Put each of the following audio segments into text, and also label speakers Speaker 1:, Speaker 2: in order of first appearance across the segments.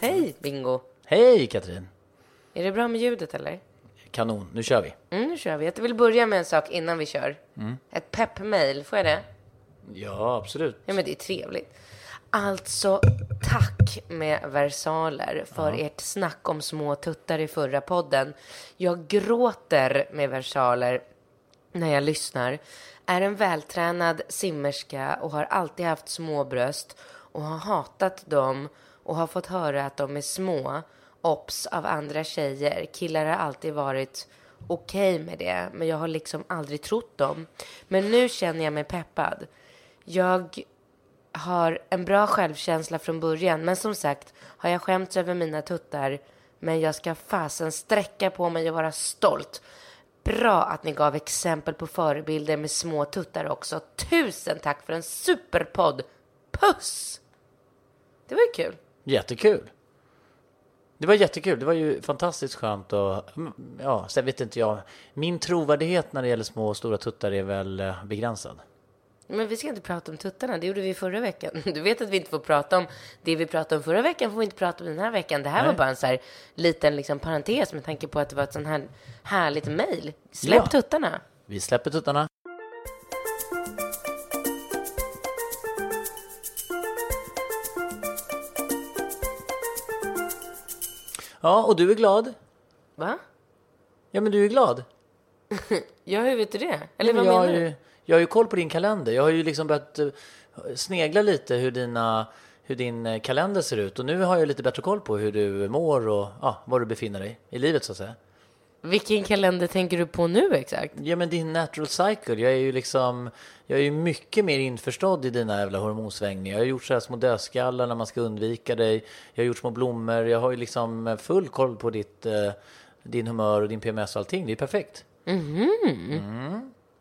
Speaker 1: Hej Bingo!
Speaker 2: Hej Katrin!
Speaker 1: Är det bra med ljudet eller?
Speaker 2: Kanon, nu kör vi.
Speaker 1: Mm, nu kör vi. Jag vill börja med en sak innan vi kör. Ett pepp-mail, får jag det?
Speaker 2: Ja, absolut.
Speaker 1: Ja, men det är trevligt. Alltså, tack med versaler för ert snack om små tuttar i förra podden. Jag gråter med versaler när jag lyssnar. Är en vältränad simmerska och har alltid haft små bröst och har hatat dem och har fått höra att de är små. Ops av andra tjejer. Killar har alltid varit okej med det, men jag har liksom aldrig trott dem. Men nu känner jag mig peppad. Jag har en bra självkänsla från början, men som sagt har jag skämts över mina tuttar, men jag ska fasen sträcka på mig och vara stolt. Bra att ni gav exempel på förebilder med små tuttar också. Tusen tack för en superpodd. Puss! Det var ju kul.
Speaker 2: Jättekul. Det var jättekul. Det var ju fantastiskt skönt och mm, ja, sen vet inte jag. Min trovärdighet när det gäller små och stora tuttar är väl eh, begränsad.
Speaker 1: Men vi ska inte prata om tuttarna, det gjorde vi förra veckan. Du vet att vi inte får prata om det vi pratade om förra veckan, får vi inte prata om den här veckan. Det här
Speaker 2: Nej.
Speaker 1: var bara en så här liten liksom parentes med tanke på att det var ett sånt här härligt mejl. Släpp
Speaker 2: Ja.
Speaker 1: tuttarna.
Speaker 2: Vi släpper tuttarna. Ja, och du är glad?
Speaker 1: Va?
Speaker 2: Ja, men du är glad.
Speaker 1: Ja, hur vet du det? Eller
Speaker 2: Men
Speaker 1: vad menar
Speaker 2: ju,
Speaker 1: du?
Speaker 2: jag har ju koll på din kalender. Jag har ju liksom börjat eh, snegla lite hur, dina, hur din eh, kalender ser ut. Och nu har jag lite bättre koll på hur du mår och ja, var du befinner dig i livet så att säga.
Speaker 1: Vilken kalender tänker du på nu exakt?
Speaker 2: Ja men din natural cycle, jag är ju liksom Jag är ju mycket mer införstådd i dina jävla hormonsvängningar. Jag har gjort så här små dödskallar när man ska undvika dig. Jag har gjort små blommor, jag har ju liksom full koll på ditt eh, Din humör och din PMS och allting, det är perfekt.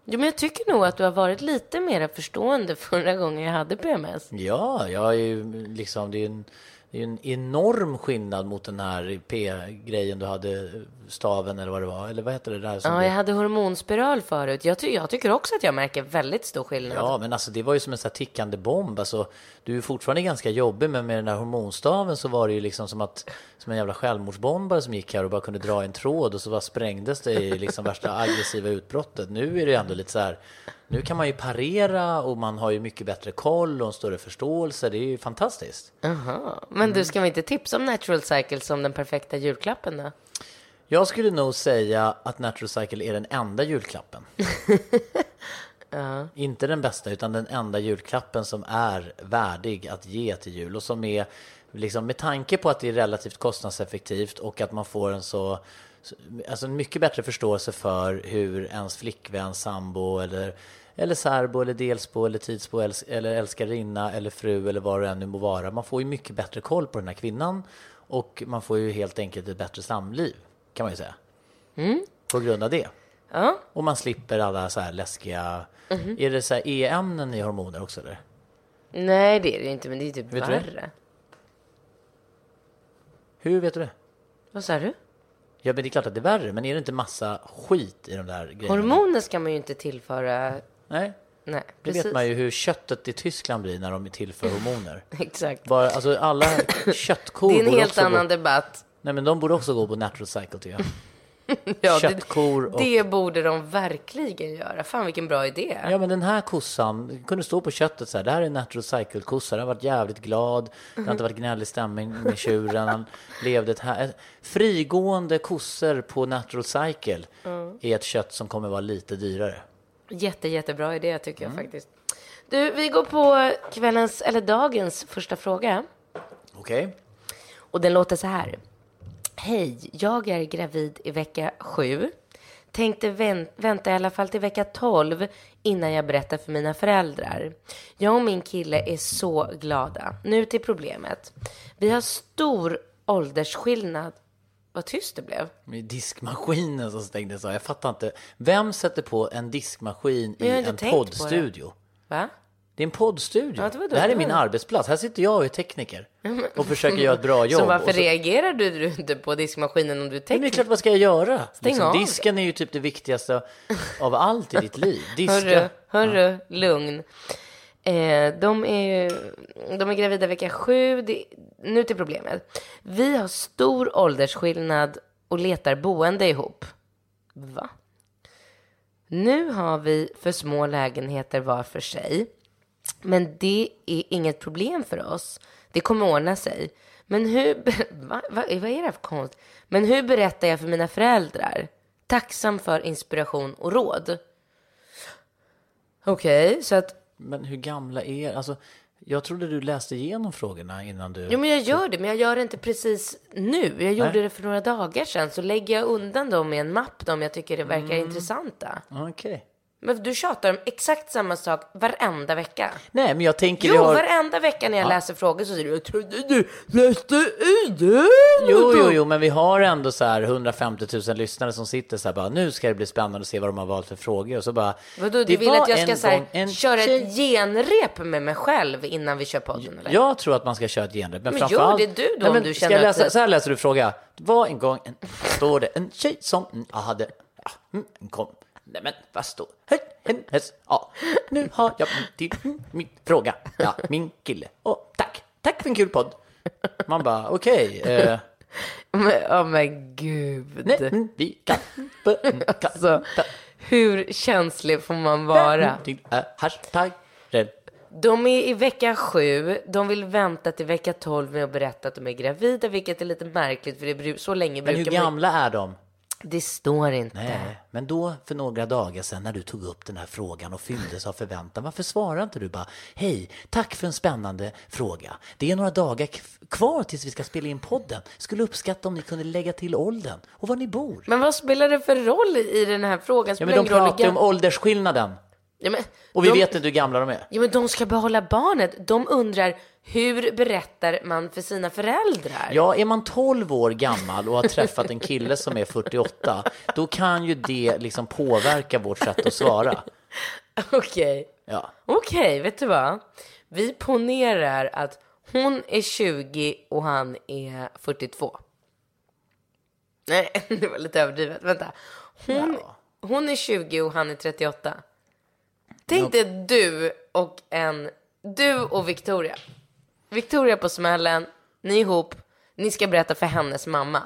Speaker 1: Jo, men jag tycker nog att du har varit lite mer förstående förra gången jag hade PMS.
Speaker 2: Ja, jag är ju liksom Det är ju en, det är en enorm skillnad mot den här P-grejen du hade Staven eller vad det var, eller vad heter det där? Som
Speaker 1: Ja, jag hade hormonspiral förut. Jag, ty- jag tycker också att jag märker väldigt stor skillnad.
Speaker 2: Ja, men alltså det var ju som en sån här tickande bomb. Alltså, du är fortfarande ganska jobbig, men med den där hormonstaven så var det ju liksom som att som en jävla självmordsbombare som gick här och bara kunde dra en tråd och så bara sprängdes det i liksom värsta aggressiva utbrottet. Nu är det ju ändå lite så här. Nu kan man ju parera och man har ju mycket bättre koll och en större förståelse. Det är ju fantastiskt.
Speaker 1: Aha. Men du, ska vi inte tipsa om Natural Cycle som den perfekta julklappen då?
Speaker 2: Jag skulle nog säga att Natural Cycle är den enda julklappen. Inte den bästa, utan den enda julklappen som är värdig att ge till jul och som är liksom med tanke på att det är relativt kostnadseffektivt och att man får en så alltså en mycket bättre förståelse för hur ens flickvän, sambo eller eller särbo eller delsbo eller tidsbo eller älskarinna eller fru eller vad det än nu må vara. Man får ju mycket bättre koll på den här kvinnan och man får ju helt enkelt ett bättre samliv kan man ju säga. På grund av det.
Speaker 1: Ja.
Speaker 2: Och man slipper alla så här läskiga... Är det så här E-ämnen i hormoner också eller?
Speaker 1: Nej, det är det inte, men det är typ
Speaker 2: Vet
Speaker 1: värre.
Speaker 2: Hur vet du det?
Speaker 1: Vad sa du?
Speaker 2: Ja men det är klart att det är värre, men är det inte massa skit i de där grejerna?
Speaker 1: Hormoner ska man ju inte tillföra.
Speaker 2: Nej,
Speaker 1: Nej,
Speaker 2: det
Speaker 1: precis.
Speaker 2: vet man ju hur köttet i Tyskland blir när de tillför hormoner.
Speaker 1: Exakt.
Speaker 2: Bara, alltså alla köttkor
Speaker 1: Det är en helt annan debatt.
Speaker 2: Nej men de borde också gå på natural cycle tycker jag.
Speaker 1: Ja,
Speaker 2: köttkor och...
Speaker 1: Det borde de verkligen göra. Fan vilken bra idé.
Speaker 2: Ja men den här kossan kunde stå på köttet så här. Det här är en natural cycle kossa. Den har varit jävligt glad. Det har inte varit gnällig stämning med tjuren. Han levde ett här. Frigående kossor på natural cycle är ett kött som kommer vara lite dyrare.
Speaker 1: Jätte, jättebra idé tycker jag faktiskt. Du, vi går på kvällens, eller dagens första fråga.
Speaker 2: Okej?
Speaker 1: Och den låter så här. Hej, jag är gravid i vecka sju. Tänkte vän- vänta i alla fall till vecka 12 innan jag berättar för mina föräldrar. Jag och min kille är så glada. Nu till problemet. Vi har stor åldersskillnad. Vad tyst det blev.
Speaker 2: Med diskmaskinen som stängdes av. Jag fattar inte. Vem sätter på en diskmaskin i en
Speaker 1: det.
Speaker 2: poddstudio?
Speaker 1: Va?
Speaker 2: Det är en poddstudio.
Speaker 1: Ja, det var då-
Speaker 2: det här är min arbetsplats. Här sitter jag och är tekniker och försöker göra ett bra jobb.
Speaker 1: Så varför
Speaker 2: så-
Speaker 1: reagerar du inte på diskmaskinen om du
Speaker 2: Men det är klart, vad ska jag göra? Liksom,
Speaker 1: av.
Speaker 2: disken är ju typ det viktigaste av allt i ditt liv. Diska.
Speaker 1: Hörru, hörru, lugn. Eh, de, är, de är gravida vecka sju. Det, nu till problemet. Vi har stor åldersskillnad och letar boende ihop. Va? Nu har vi för små lägenheter var för sig. Men det är inget problem för oss. Det kommer ordna sig. Men hur... Va? Va? Vad är det för konst? Men hur berättar jag för mina föräldrar? Tacksam för inspiration och råd. Okej, så att...
Speaker 2: Men hur gamla är alltså, Jag trodde du läste igenom frågorna innan du...
Speaker 1: Jo, men jag gör det, men jag gör det inte precis nu. Jag gjorde det för några dagar sedan. Så lägger jag undan dem i en mapp, de jag tycker det verkar intressanta.
Speaker 2: Okej.
Speaker 1: Men du tjatar om exakt samma sak varenda vecka.
Speaker 2: Nej, men jag tänker...
Speaker 1: Jo,
Speaker 2: vi har...
Speaker 1: varenda vecka när jag läser frågor så säger du jag trodde du läste i det.
Speaker 2: Jo, jo, jo, men vi har ändå så här 150 000 lyssnare som sitter så här bara, nu ska det bli spännande att se vad de har valt för frågor. Och så bara,
Speaker 1: Vadå, du
Speaker 2: det
Speaker 1: vill att jag ska
Speaker 2: en
Speaker 1: så här,
Speaker 2: en
Speaker 1: köra ett genrep med mig själv innan vi kör podden? Eller?
Speaker 2: Jag tror att man ska köra ett genrep. Men,
Speaker 1: Men
Speaker 2: framförallt...
Speaker 1: gör det du då
Speaker 2: Nej,
Speaker 1: om
Speaker 2: men
Speaker 1: du
Speaker 2: ska
Speaker 1: känner
Speaker 2: jag läsa,
Speaker 1: att-
Speaker 2: Så här läser du fråga. Det var en gång, en, står det, en tjej som ja, hade, ja, mm, kom, nej men vad står, häst, ja, nu har jag till mm, min fråga, ja, min kille, och tack, tack för en kul podd. Man bara, okej, eh,
Speaker 1: Men, oh, men gud.
Speaker 2: nej, mm, vi kan, kan
Speaker 1: Alltså, hur känslig får man vara?
Speaker 2: hashtag.
Speaker 1: De är i vecka sju, de vill vänta till vecka 12 med att berätta att de är gravida, vilket är lite märkligt för det så länge
Speaker 2: Men hur
Speaker 1: brukar man...
Speaker 2: gamla är de?
Speaker 1: Det står inte.
Speaker 2: Nej, men då för några dagar sedan när du tog upp den här frågan och fylldes av förväntan, varför svarar inte du bara hej, tack för en spännande fråga. Det är några dagar kvar tills vi ska spela in podden. Skulle uppskatta om ni kunde lägga till åldern och var ni bor.
Speaker 1: Men vad spelar det för roll i den här frågan?
Speaker 2: Ja, men de
Speaker 1: roll
Speaker 2: pratar ju om åldersskillnaden
Speaker 1: ja, men,
Speaker 2: och vi
Speaker 1: de...
Speaker 2: vet inte hur gamla de är.
Speaker 1: Ja, men de ska behålla barnet. De undrar hur berättar man för sina föräldrar?
Speaker 2: Ja, är man 12 år gammal och har träffat en kille som är 48, då kan ju det liksom påverka vårt sätt att svara.
Speaker 1: Okej.
Speaker 2: Ja.
Speaker 1: Okej, vet du vad? Vi ponerar att hon är 20 och han är 42. Nej, det var lite överdrivet. Vänta. Hon, hon är 20 och han är 38. Tänk dig du och en... Du och Victoria. Victoria på smällen, ni ihop, ni ska berätta för hennes mamma.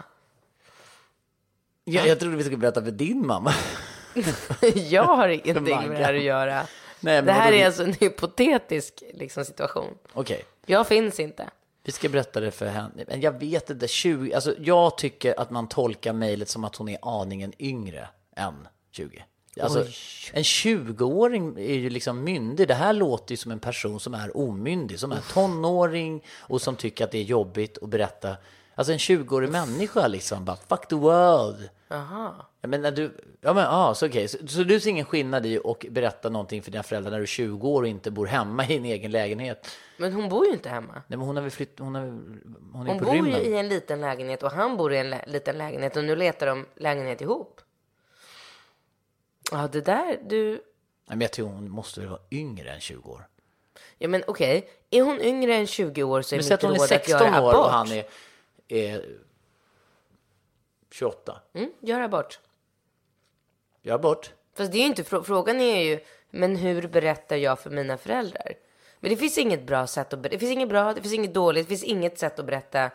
Speaker 2: Ja, jag trodde vi skulle berätta för din mamma.
Speaker 1: Jag har ingenting med det här att göra.
Speaker 2: Nej, men
Speaker 1: det här är alltså en hypotetisk liksom, situation.
Speaker 2: Okej.
Speaker 1: Jag finns inte.
Speaker 2: Vi ska berätta det för henne. Men jag vet inte, 20, alltså jag tycker att man tolkar mejlet som att hon är aningen yngre än 20. Alltså, en 20-åring är ju liksom myndig. Det här låter ju som en person som är omyndig, som är tonåring och som tycker att det är jobbigt att berätta. Alltså en 20-årig människa liksom bara, fuck the world.
Speaker 1: Aha.
Speaker 2: Men när du, ja men ja, så okej. Så, så du ser ingen skillnad i att berätta någonting för dina föräldrar när du är 20 år och inte bor hemma i en egen lägenhet?
Speaker 1: Men hon bor ju inte hemma.
Speaker 2: Nej men hon har väl flytt, hon, har, hon är
Speaker 1: Hon
Speaker 2: på
Speaker 1: bor
Speaker 2: rymmen.
Speaker 1: ju i en liten lägenhet och han bor i en lä- liten lägenhet och nu letar de lägenhet ihop. Ja, det där, du...
Speaker 2: Men jag tror hon måste väl vara yngre än 20 år.
Speaker 1: Ja, men okej. Är hon yngre än 20 år så är
Speaker 2: Men säg
Speaker 1: mitt
Speaker 2: att hon är
Speaker 1: råd att
Speaker 2: 16
Speaker 1: göra
Speaker 2: år
Speaker 1: abort.
Speaker 2: och han är, är 28.
Speaker 1: Mm, gör abort.
Speaker 2: Gör bort.
Speaker 1: Fast det är ju inte... frå- Frågan är ju, men hur berättar jag för mina föräldrar? Men det finns inget bra sätt att berätta. Det finns inget bra, det finns inget dåligt, det finns inget sätt att berätta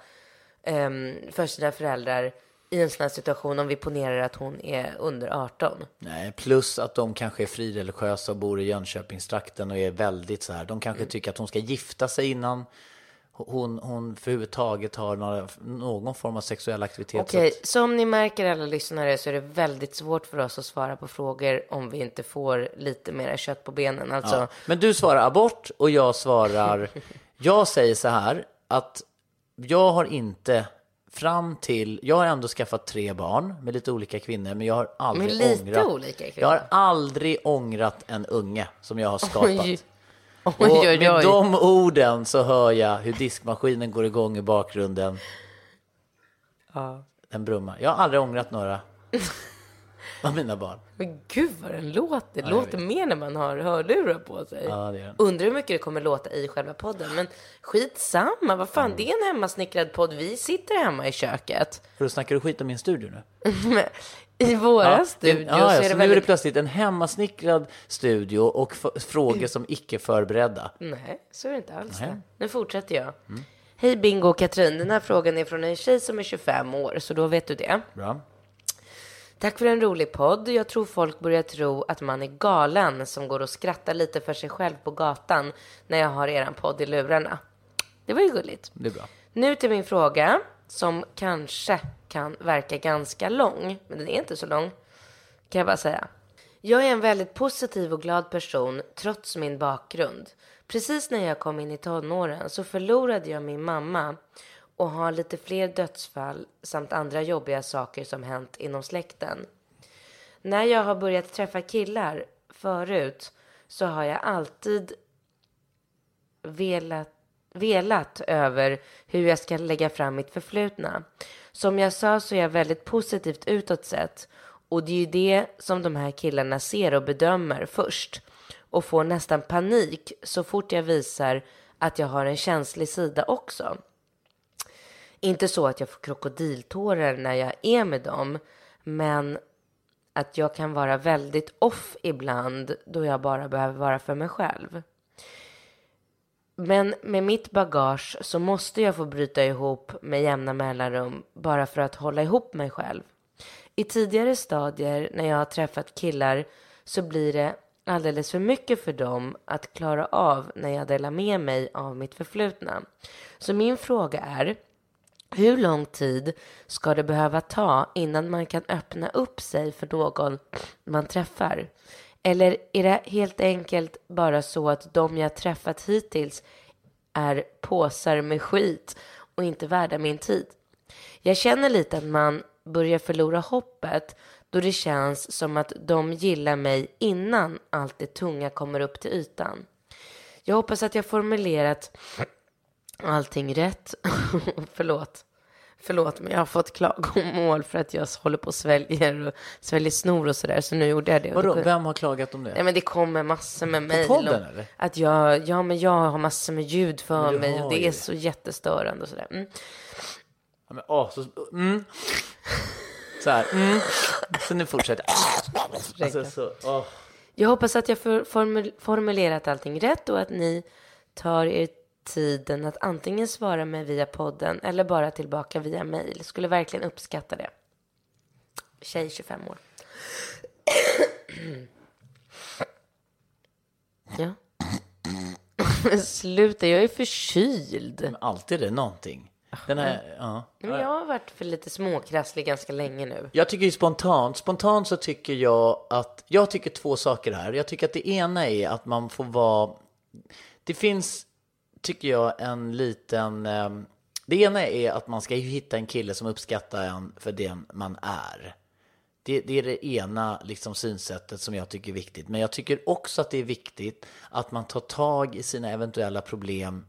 Speaker 1: ehm, för sina föräldrar i en sån här situation om vi ponerar att hon är under 18.
Speaker 2: Nej, plus att de kanske är frireligiösa och bor i Jönköpingstrakten och är väldigt så här. De kanske
Speaker 1: Mm.
Speaker 2: tycker att hon ska gifta sig innan hon, hon för överhuvudtaget har några, någon form av sexuell aktivitet.
Speaker 1: Okej,
Speaker 2: Så att,
Speaker 1: som ni märker alla lyssnare så är det väldigt svårt för oss att svara på frågor om vi inte får lite mer kött på benen. Alltså,
Speaker 2: ja. Men du svarar abort och jag svarar, jag säger så här att jag har inte fram till, jag har ändå skaffat tre barn med lite olika kvinnor, men jag har aldrig
Speaker 1: Med lite
Speaker 2: ångrat.
Speaker 1: olika kvinnor?
Speaker 2: Jag har aldrig ångrat en unge som jag har skapat.
Speaker 1: oj, oj,
Speaker 2: Och
Speaker 1: oj,
Speaker 2: med
Speaker 1: oj.
Speaker 2: de orden så hör jag hur diskmaskinen går igång i bakgrunden. Den brummar. Jag har aldrig ångrat några av mina barn.
Speaker 1: Men gud vad den låter. Det låter mer när man har hörlurar på sig.
Speaker 2: Ja, det den.
Speaker 1: Undrar hur mycket det kommer låta i själva podden. Men skitsamma, vad fan, det är en hemmasnickrad podd. Vi sitter hemma i köket.
Speaker 2: För då snackar du skit om min studio nu?
Speaker 1: I våra
Speaker 2: Ja,
Speaker 1: studios
Speaker 2: ja, ja,
Speaker 1: så är
Speaker 2: så
Speaker 1: det
Speaker 2: nu är det
Speaker 1: väldigt...
Speaker 2: plötsligt en hemmasnickrad studio och frågor som icke förberedda.
Speaker 1: Nej, så är det inte alls.
Speaker 2: Nej. Mm.
Speaker 1: Det. Nu fortsätter jag. Hej Bingo och Katrin. Den här frågan är från en tjej som är 25 år, så då vet du det.
Speaker 2: Bra.
Speaker 1: Tack för en rolig podd. Jag tror folk börjar tro att man är galen som går och skrattar lite för sig själv på gatan när jag har eran podd i lurarna. Det var ju gulligt.
Speaker 2: Det är bra.
Speaker 1: Nu till min fråga som kanske kan verka ganska lång, men den är inte så lång. Kan jag bara säga. Jag är en väldigt positiv och glad person trots min bakgrund. Precis när jag kom in i tonåren så förlorade jag min mamma och har lite fler dödsfall samt andra jobbiga saker som hänt inom släkten. När jag har börjat träffa killar förut så har jag alltid velat, velat över hur jag ska lägga fram mitt förflutna. Som jag sa så är jag väldigt positivt utåt sett och det är ju det som de här killarna ser och bedömer först och får nästan panik så fort jag visar att jag har en känslig sida också. Inte så att jag får krokodiltårar när jag är med dem, men att jag kan vara väldigt off ibland då jag bara behöver vara för mig själv. Men med mitt bagage så måste jag få bryta ihop med jämna mellanrum bara för att hålla ihop mig själv. I tidigare stadier när jag har träffat killar så blir det alldeles för mycket för dem att klara av när jag delar med mig av mitt förflutna. Så min fråga är, hur lång tid ska det behöva ta innan man kan öppna upp sig för någon man träffar? Eller är det helt enkelt bara så att de jag träffat hittills är påsar med skit och inte värda min tid? Jag känner lite att man börjar förlora hoppet då det känns som att de gillar mig innan allt det tunga kommer upp till ytan. Jag hoppas att jag formulerat allting rätt. Förlåt. Förlåt, men jag har fått klagomål för att jag håller på och sväljer och sväljer snor och sådär. Så nu gjorde jag det.
Speaker 2: Vadå, vem har klagat om det?
Speaker 1: Nej, men det kommer massor med mejl.
Speaker 2: podden,
Speaker 1: om
Speaker 2: eller?
Speaker 1: Att jag, ja, men jag har massor med ljud för
Speaker 2: du
Speaker 1: mig och det är så jättestörande och sådär. Mm.
Speaker 2: Ja, men, åh, så, mm. så här, mm. Så nu fortsätter alltså, så, åh.
Speaker 1: Jag hoppas att jag för, formul, formulerat allting rätt och att ni tar er tiden att antingen svara mig via podden eller bara tillbaka via mejl. Skulle verkligen uppskatta det. Tjej 25 år. ja. Men sluta, jag är förkyld.
Speaker 2: Men alltid är det någonting. Den här, ja.
Speaker 1: Men jag har varit för lite småkrasslig ganska länge nu.
Speaker 2: Jag tycker ju spontant, spontant så tycker jag att, jag tycker två saker här. Jag tycker att det ena är att man får vara, det finns, tycker jag, en liten, Eh, det ena är att man ska ju hitta en kille som uppskattar en för den man är. Det, det är det ena liksom, synsättet som jag tycker är viktigt. Men jag tycker också att det är viktigt att man tar tag i sina eventuella problem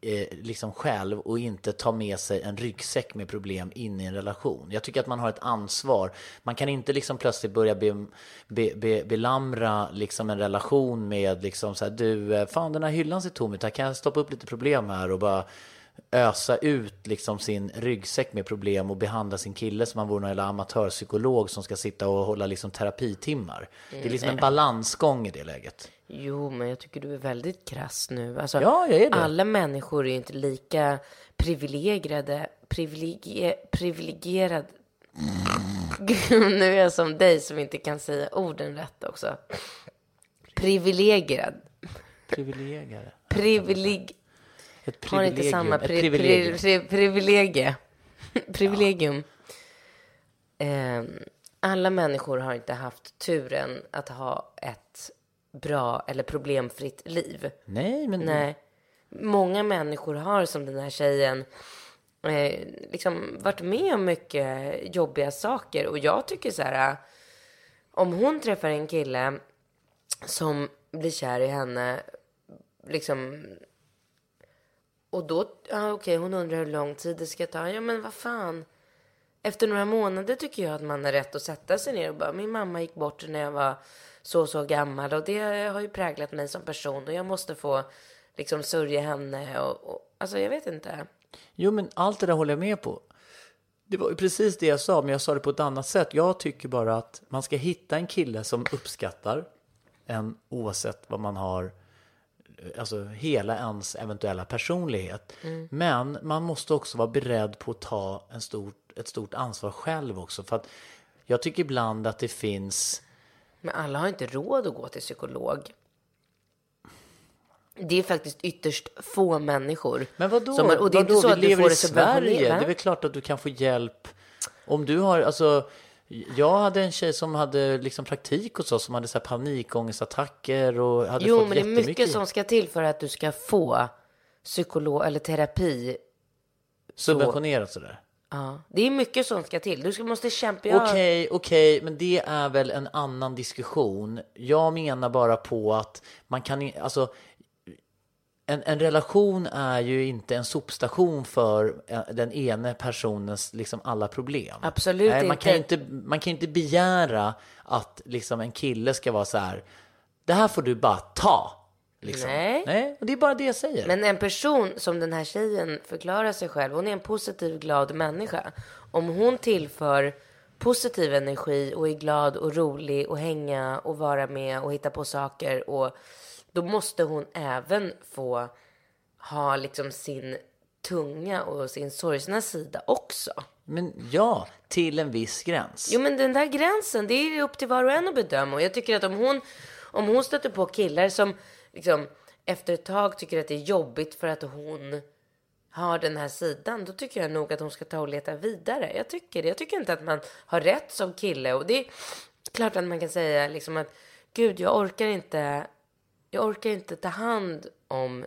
Speaker 2: eh, liksom själv och inte tar med sig en ryggsäck med problem in i en relation. Jag tycker att man har ett ansvar. Man kan inte liksom plötsligt börja be, be, be, belamra liksom en relation med liksom så här, du, eh, fan den här hyllan ser tom ut, här kan jag stoppa upp lite problem här och bara ösa ut liksom sin ryggsäck med problem och behandla sin kille som han vore någon jävla amatörpsykolog som ska sitta och hålla liksom terapitimmar. Det är liksom en balansgång i det läget.
Speaker 1: Jo, men jag tycker du är väldigt krass nu. Alltså,
Speaker 2: Ja, jag är det.
Speaker 1: Alla människor är ju inte lika privilegierade, privilegie, privilegierade, nu är jag som dig som inte kan säga orden rätt också. Privilegierad.
Speaker 2: Privilegier.
Speaker 1: Privileg...
Speaker 2: Ett
Speaker 1: Har inte
Speaker 2: privilegium.
Speaker 1: samma pri,
Speaker 2: privilegium.
Speaker 1: pri, pri, privilegie. Privilegium. Ehm, alla människor har inte haft turen att ha ett bra eller problemfritt liv.
Speaker 2: Nej, men
Speaker 1: Nej. Många människor har som den här tjejen eh, liksom varit med om mycket jobbiga saker. Och jag tycker så här, om hon träffar en kille som blir kär i henne, liksom och då, ja okej, hon undrar hur lång tid det ska ta. Ja men vad fan. Efter några månader tycker jag att man har rätt att sätta sig ner och bara, min mamma gick bort när jag var så så gammal och det har ju präglat mig som person och jag måste få liksom sörja henne och, och alltså jag vet inte.
Speaker 2: Jo, men allt det där håller jag med på. Det var ju precis det jag sa, men jag sa det på ett annat sätt. Jag tycker bara att man ska hitta en kille som uppskattar en oavsett vad man har, alltså hela ens eventuella personlighet. Men man måste också vara beredd på att ta en stort, ett stort ansvar själv också. För att jag tycker ibland att det finns
Speaker 1: Men alla har inte råd att gå till psykolog. Det är faktiskt ytterst få människor.
Speaker 2: Men vadå?
Speaker 1: som och det är inte
Speaker 2: vadå?
Speaker 1: så att
Speaker 2: vi
Speaker 1: du
Speaker 2: lever
Speaker 1: får
Speaker 2: i Sverige. Det är väl klart att du kan få hjälp. Om du har, alltså, jag hade en tjej som hade liksom praktik hos oss som hade så här panikångestattacker och hade
Speaker 1: Jo,
Speaker 2: fått
Speaker 1: men det är
Speaker 2: jättemycket.
Speaker 1: mycket som ska till för att du ska få psykolog eller terapi.
Speaker 2: Subventionerat sådär.
Speaker 1: Ja, det är mycket som ska till. Du ska, måste kämpa.
Speaker 2: Okej, okej, men det är väl en annan diskussion. Jag menar bara på att man kan alltså en, en relation är ju inte en sopstation för eh, den ene personens liksom alla problem.
Speaker 1: Absolut
Speaker 2: Nej, man
Speaker 1: inte.
Speaker 2: Kan inte. Man kan inte begära att liksom en kille ska vara så här, det här får du bara ta. Liksom.
Speaker 1: Nej.
Speaker 2: Nej, och det är bara det jag säger.
Speaker 1: Men en person som den här tjejen förklarar sig själv, hon är en positiv, glad människa. Om hon tillför positiv energi och är glad och rolig och hänga och vara med och hitta på saker och då måste hon även få ha liksom sin tunga och sin sorgsna sida också.
Speaker 2: Men ja, till en viss gräns.
Speaker 1: Jo men den där gränsen, det är upp till var och en att bedöma. Och jag tycker att om hon, om hon stöter på killar som liksom efter ett tag tycker att det är jobbigt för att hon har den här sidan, då tycker jag nog att hon ska ta och leta vidare. Jag tycker det. Jag tycker inte att man har rätt som kille. Och det är klart att man kan säga liksom att gud, jag orkar inte, jag orkar inte ta hand om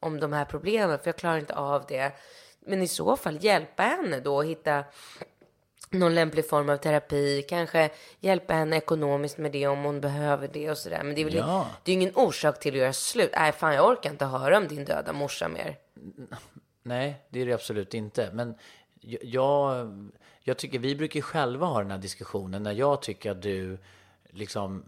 Speaker 1: om de här problemen, för jag klarar inte av det. Men i så fall hjälpa henne då att hitta någon lämplig form av terapi, kanske hjälpa henne ekonomiskt med det om hon behöver det och sådär. Men det är väl
Speaker 2: Ja.
Speaker 1: det är ingen orsak till att göra slut. Nej, fan jag orkar inte höra om din döda morsa mer.
Speaker 2: Nej, det är det absolut inte. Men jag- jag, tycker vi brukar själva ha den här diskussionen när jag tycker att du liksom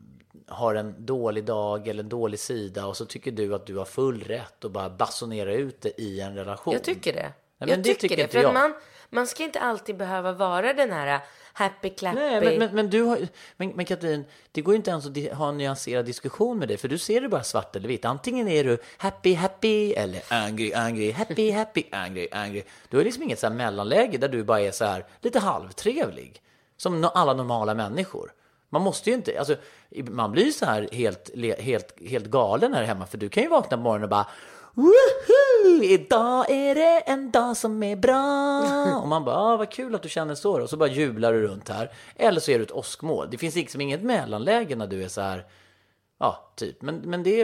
Speaker 2: har en dålig dag eller en dålig sida och så tycker du att du har full rätt att bara basunera ut det i en relation.
Speaker 1: Jag tycker det.
Speaker 2: men
Speaker 1: jag
Speaker 2: det
Speaker 1: tycker,
Speaker 2: tycker
Speaker 1: det.
Speaker 2: inte
Speaker 1: För att
Speaker 2: jag.
Speaker 1: man, man ska inte alltid behöva vara den här happy clappy.
Speaker 2: Nej, men, men, men du har men, men Katrin, det går ju inte ens att ha en nyanserad diskussion med dig för du ser det bara svart eller vitt. Antingen är du happy, happy eller angry, angry, happy, happy, angry, angry. Du har liksom inget så här mellanläge där du bara är så här lite halvtrevlig. Som alla normala människor. Man måste ju inte, alltså man blir ju så här helt, helt, helt galen här hemma för du kan ju vakna på morgonen och bara Woohoo! Idag är det en dag som är bra. Och man bara, ah, vad kul att du känner så. då. Och så bara jublar du runt här. Eller så är du ett åskmål. Det finns liksom inget mellanläge när du är så här, ja, typ. Men, men det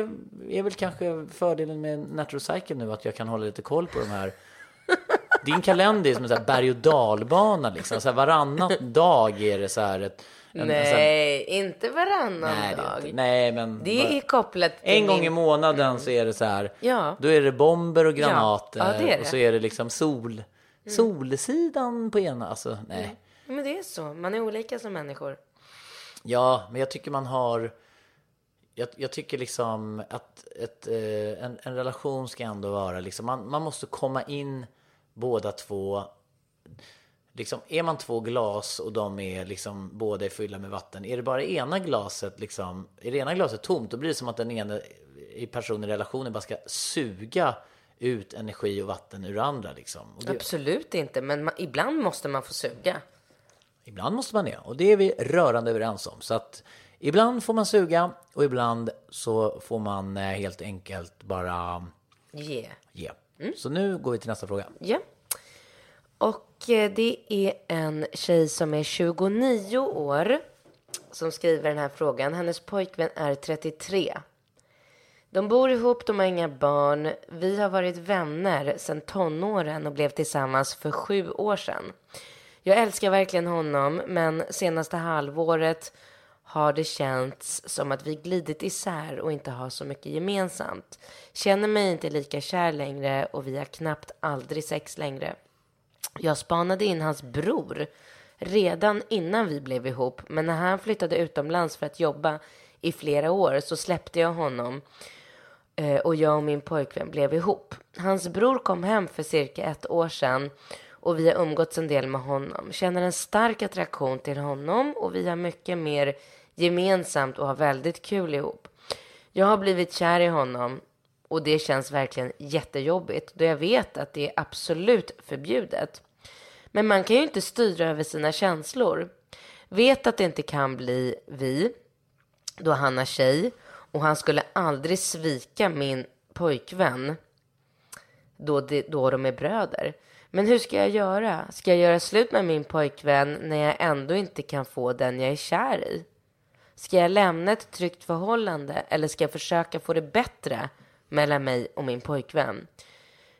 Speaker 2: är väl kanske fördelen med Natural Cycle nu, att jag kan hålla lite koll på de här. Din kalender är som en så här berg och dalbana liksom. Så här, varannat dag är det så här ett en- en
Speaker 1: Nej, inte varannan
Speaker 2: nej,
Speaker 1: dag.
Speaker 2: inte, nej, men...
Speaker 1: Det är kopplat till
Speaker 2: En gång
Speaker 1: min-
Speaker 2: i månaden så är det så här.
Speaker 1: Ja.
Speaker 2: Då är det bomber och granater.
Speaker 1: Ja, ja, det det.
Speaker 2: Och så är det liksom sol. Solsidan på ena. Alltså, nej.
Speaker 1: Men det är så. Man är olika som människor.
Speaker 2: Ja, men jag tycker man har... Jag, jag tycker liksom att ett, eh, en, en relation ska ändå vara liksom... Man, man måste komma in båda två. Liksom, är man två glas och de är liksom båda är fyllda med vatten. Är det bara ena glaset liksom... Är det ena glaset tomt, då blir det som att den ena i personen i relationen bara ska suga ut energi och vatten ur andra liksom. Och det,
Speaker 1: Absolut inte, men man, ibland måste man få suga.
Speaker 2: Ibland måste man det och det är vi rörande överens om. Så att ibland får man suga och ibland så får man eh, helt enkelt bara
Speaker 1: Yeah.
Speaker 2: ge. Så nu går vi till nästa fråga.
Speaker 1: Ja. Och eh, Eh, det är en tjej som är 29 år som skriver den här frågan. Hennes pojkvän är 33. De bor ihop, de har inga barn. Vi har varit vänner sedan tonåren och blev tillsammans för sju år sedan. Jag älskar verkligen honom, men senaste halvåret har det känts som att vi glidit isär och inte har så mycket gemensamt. Känner mig inte lika kär längre och vi har knappt aldrig sex längre. Jag spanade in hans bror redan innan vi blev ihop, men när han flyttade utomlands för att jobba i flera år så släppte jag honom eh, och jag och min pojkvän blev ihop. Hans bror kom hem för cirka ett år sedan och vi har umgåtts en del med honom. Känner en stark attraktion till honom och vi har mycket mer gemensamt och har väldigt kul ihop. Jag har blivit kär i honom och det känns verkligen jättejobbigt då jag vet att det är absolut förbjudet. Men man kan ju inte styra över sina känslor. Vet att det inte kan bli vi då han har tjej och han skulle aldrig svika min pojkvän då, de, då de är bröder. Men hur ska jag göra? Ska jag göra slut med min pojkvän när jag ändå inte kan få den jag är kär i? Ska jag lämna ett tryggt förhållande eller ska jag försöka få det bättre mellan mig och min pojkvän?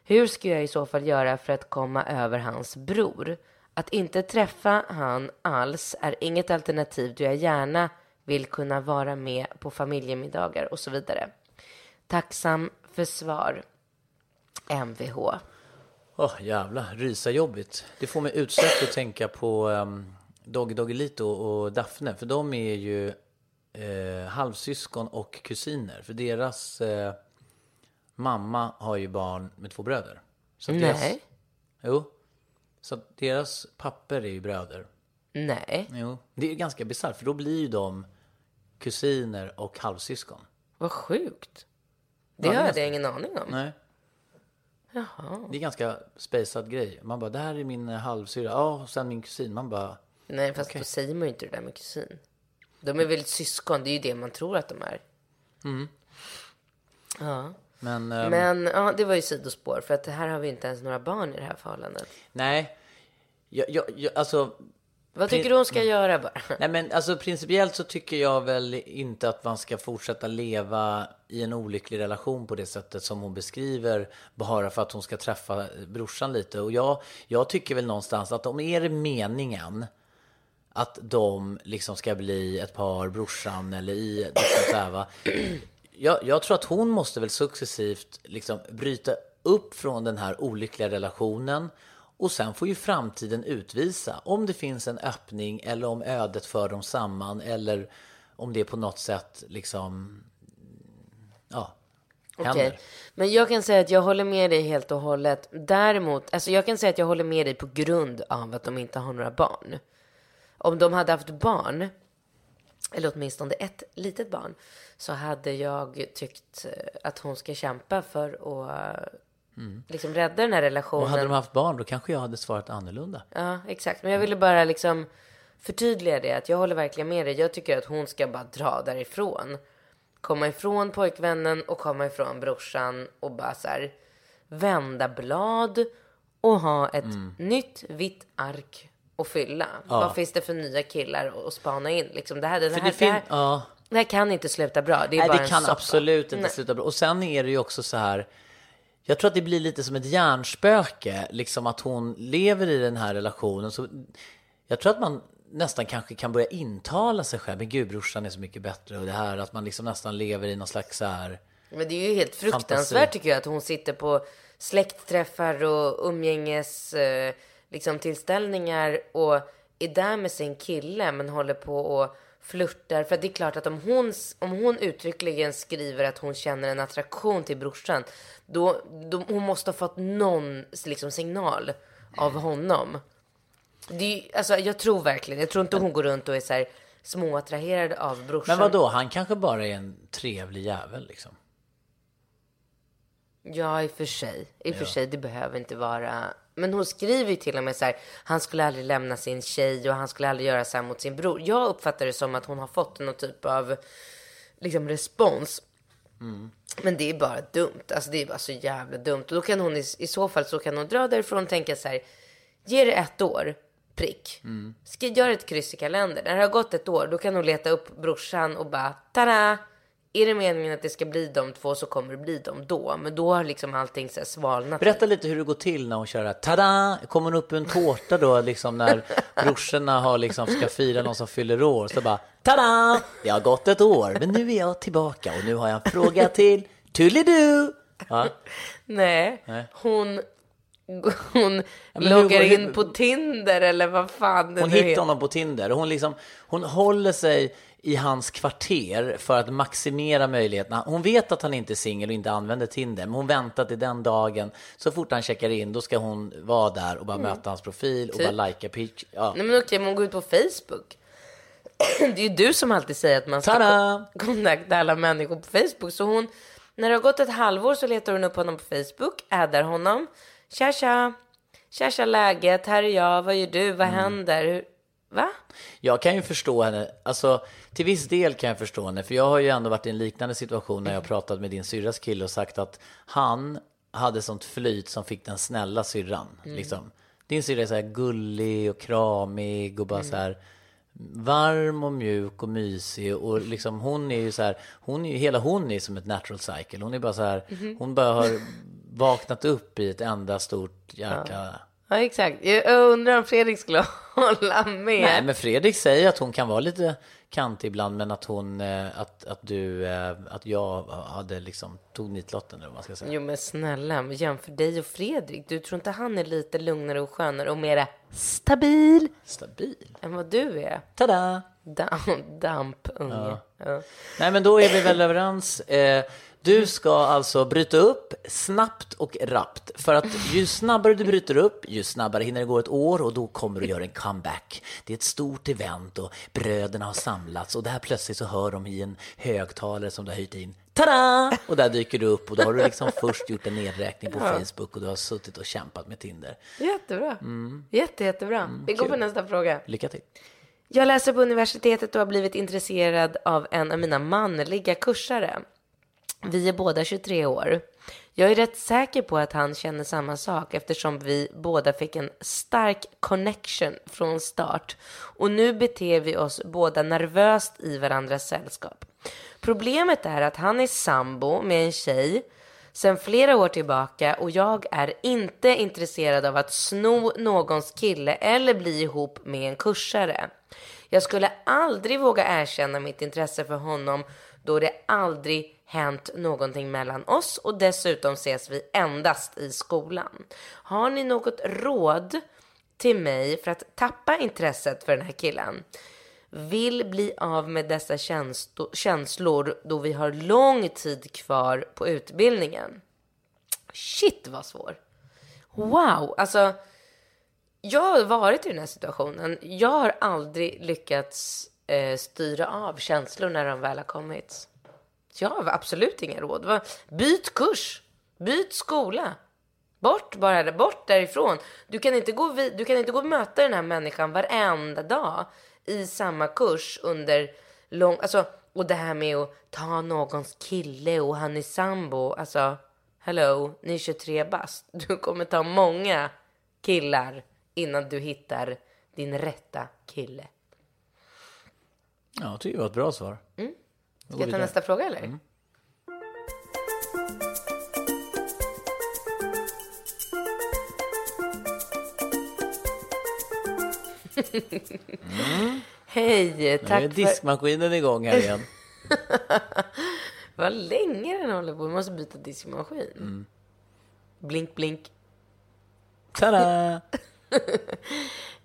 Speaker 1: Hur ska jag i så fall göra för att komma över hans bror? Att inte träffa han alls är inget alternativ då jag gärna vill kunna vara med på familjemiddagar och så vidare. Tacksam för svar. Mvh.
Speaker 2: Åh jävlar, rysa jobbigt. Det får mig utsatt att tänka på um, Doggy Doggelito och Daphne. För de är ju eh, halvsyskon och kusiner. För deras eh, mamma har ju barn med två bröder. Så att Deras,
Speaker 1: Nej.
Speaker 2: jo. Så deras papper är ju bröder.
Speaker 1: Nej.
Speaker 2: Jo. Det är ganska bisarrt för då blir ju de kusiner och halvsyskon.
Speaker 1: Vad sjukt. Det
Speaker 2: Ja,
Speaker 1: hade
Speaker 2: nästan-
Speaker 1: jag ingen aning om.
Speaker 2: Nej. Det är ganska spacad grej. Man bara, det här är min eh, halvsyrra. Ja, och sen min kusin. Man bara,
Speaker 1: Nej, fast då säger man ju inte det där med kusin. De är väl syskon, det är ju det man tror att de är. Ja.
Speaker 2: Men... ehm,
Speaker 1: Men ja, det var ju sidospår, för att här har vi inte ens några barn i det här förhållandet.
Speaker 2: Nej. Jag, jag, jag, alltså,
Speaker 1: Vad tycker du hon ska göra bara?
Speaker 2: nej men alltså principiellt så tycker jag väl inte att man ska fortsätta leva i en olycklig relation på det sättet som hon beskriver bara för att hon ska träffa brorsan lite. Och jag, jag tycker väl någonstans att om är det meningen att de liksom ska bli ett par, brorsan eller i liksom så här, va? Jag, jag tror att hon måste väl successivt liksom bryta upp från den här olyckliga relationen och sen får ju framtiden utvisa om det finns en öppning eller om ödet för dem samman eller om det på något sätt liksom ja.
Speaker 1: Okej, men jag kan säga att jag håller med dig helt och hållet. Däremot, alltså jag kan säga att jag håller med dig på grund av att de inte har några barn. Om de hade haft barn, eller åtminstone ett litet barn, så hade jag tyckt eh, att hon ska kämpa för att liksom rädda den här relationen.
Speaker 2: Och hade de haft barn då kanske jag hade svarat annorlunda.
Speaker 1: Ja, exakt. Men jag ville bara liksom förtydliga det. Att jag håller verkligen med dig. Jag tycker att hon ska bara dra därifrån. Komma ifrån pojkvännen och komma ifrån brorsan och bara så här vända blad och ha ett
Speaker 2: Mm.
Speaker 1: nytt vitt ark att fylla. Vad finns det för nya killar att spana in? Liksom det, här,
Speaker 2: För
Speaker 1: här,
Speaker 2: det
Speaker 1: här,
Speaker 2: ja.
Speaker 1: Det här kan inte sluta bra. Det är
Speaker 2: Nej,
Speaker 1: bara
Speaker 2: det
Speaker 1: en
Speaker 2: kan
Speaker 1: soppa.
Speaker 2: absolut inte
Speaker 1: Nej.
Speaker 2: sluta bra. Och sen är det ju också så här. Jag tror att det blir lite som ett hjärnspöke, liksom att hon lever i den här relationen. Så jag tror att man nästan kanske kan börja intala sig själv, men gud brorsan är så mycket bättre och det här att man liksom nästan lever i någon slags så här.
Speaker 1: Men det är ju helt fruktansvärt
Speaker 2: Fantasi.
Speaker 1: tycker jag att hon sitter på släktträffar och umgänges eh, liksom tillställningar och är där med sin kille men håller på och flörtar. För det är klart att om hon, om hon uttryckligen skriver att hon känner en attraktion till brorsan, då, då hon måste ha fått någon liksom, signal av honom. Det är, alltså, jag tror verkligen, jag tror inte hon går runt och är så här småattraherad av brorsan.
Speaker 2: Men vad då? han kanske bara är en trevlig jävel liksom.
Speaker 1: Ja, i och för sig. I och för sig, det behöver inte vara Men hon skriver ju till och med så här, han skulle aldrig lämna sin tjej och han skulle aldrig göra så här mot sin bror. Jag uppfattar det som att hon har fått någon typ av liksom respons. Men det är bara dumt. Alltså det är bara så jävla dumt. Och då kan hon i, i så fall så kan hon dra därifrån och tänka så här, ge det ett år, prick. Ska göra ett kryss i kalendern. När det har gått ett år, då kan hon leta upp brorsan och bara, tada! Är det meningen att det ska bli de två så kommer det bli de då. Men då har liksom allting så svalnat.
Speaker 2: Berätta lite hur det går till när hon kör det här. Tada! Kommer hon upp med en tårta då liksom när brorsorna har liksom ska fira någon som fyller år. Så bara tada! Det har gått ett år men nu är jag tillbaka och nu har jag en fråga till Tullidu. Ja.
Speaker 1: Nej,
Speaker 2: Nej.
Speaker 1: hon, hon
Speaker 2: hur
Speaker 1: loggar
Speaker 2: går-
Speaker 1: in på Tinder eller vad fan det
Speaker 2: Hon hittar honom på Tinder hon, liksom, hon håller sig i hans kvarter för att maximera möjligheterna. Hon vet att han inte är singel och inte använder Tinder, men hon väntar till den dagen. Så fort han checkar in, då ska hon vara där och bara möta hans profil och
Speaker 1: Typ.
Speaker 2: bara likea pitch. Ja.
Speaker 1: Nej men okej, men hon går ut på Facebook. Det är ju du som alltid säger att man ska
Speaker 2: Tada!
Speaker 1: ko- kontakta alla människor på Facebook. Så hon, när det har gått ett halvår så letar hon upp honom på Facebook, addar honom. Tja tja, tja tja läget, här är jag, vad gör du, vad händer? Va?
Speaker 2: Jag kan ju förstå henne, alltså till viss del kan jag förstå henne, för jag har ju ändå varit i en liknande situation när jag pratat med din syrras kille och sagt att han hade sånt flyt som fick den snälla syrran. Liksom. Din syrra är så här gullig och kramig och bara så här varm och mjuk och mysig och liksom hon är ju så här, hon är ju, hela hon är som ett natural cycle. Hon är bara så här, hon bara har vaknat upp i ett enda stort jäkla
Speaker 1: Ja exakt, jag undrar om Fredrik skulle hålla med.
Speaker 2: Nej, men Fredrik säger att hon kan vara lite kantig ibland, men att hon, eh, att, att du, eh, att jag hade liksom tog nitlotten eller vad man ska säga.
Speaker 1: Jo men snälla, jämför dig och Fredrik. Du tror inte han är lite lugnare och skönare och mera stabil
Speaker 2: Stabil.
Speaker 1: än vad du är?
Speaker 2: Tada!
Speaker 1: Damp, dampunge. Ja.
Speaker 2: Nej, men då är vi väl överens. Eh, du ska alltså bryta upp snabbt och rappt. För att ju snabbare du bryter upp, ju snabbare hinner det gå ett år och då kommer du göra en comeback. Det är ett stort event och bröderna har samlats och där plötsligt så hör de i en högtalare som du har höjt in. Tada! Och där dyker du upp och då har du liksom först gjort en nedräkning på Facebook och du har suttit och kämpat med Tinder.
Speaker 1: Jättebra. Jätte, jättebra. Vi går på
Speaker 2: kul.
Speaker 1: nästa fråga.
Speaker 2: Lycka till!
Speaker 1: Jag läser på universitetet och har blivit intresserad av en av mina manliga kursare. Vi är båda 23 år. Jag är rätt säker på att han känner samma sak eftersom vi båda fick en stark connection från start. Och nu beter vi oss båda nervöst i varandras sällskap. Problemet är att han är sambo med en tjej sedan flera år tillbaka och jag är inte intresserad av att sno någons kille eller bli ihop med en kursare. Jag skulle aldrig våga erkänna mitt intresse för honom då det aldrig hänt någonting mellan oss och dessutom ses vi endast i skolan. Har ni något råd till mig för att tappa intresset för den här killen? Vill bli av med dessa känslor då vi har lång tid kvar på utbildningen. Shit vad svår. Wow, alltså. Jag har varit i den här situationen. Jag har aldrig lyckats eh, styra av känslor när de väl har kommit. Jag har absolut inga råd. Byt kurs, byt skola. Bort bara, bort därifrån. Du kan, inte gå vid, du kan inte gå och möta den här människan varenda dag i samma kurs under lång... Alltså, och det här med att ta någons kille och han är sambo. Alltså, hello, ni är 23 bast. Du kommer ta många killar innan du hittar din rätta kille.
Speaker 2: Ja, jag tycker det var ett bra svar.
Speaker 1: Ska jag ta nästa fråga eller? Hej,
Speaker 2: Nu är
Speaker 1: tack för...
Speaker 2: diskmaskinen igång här igen.
Speaker 1: Vad länge den håller på. Vi måste byta diskmaskin. Blink, blink.
Speaker 2: Tada!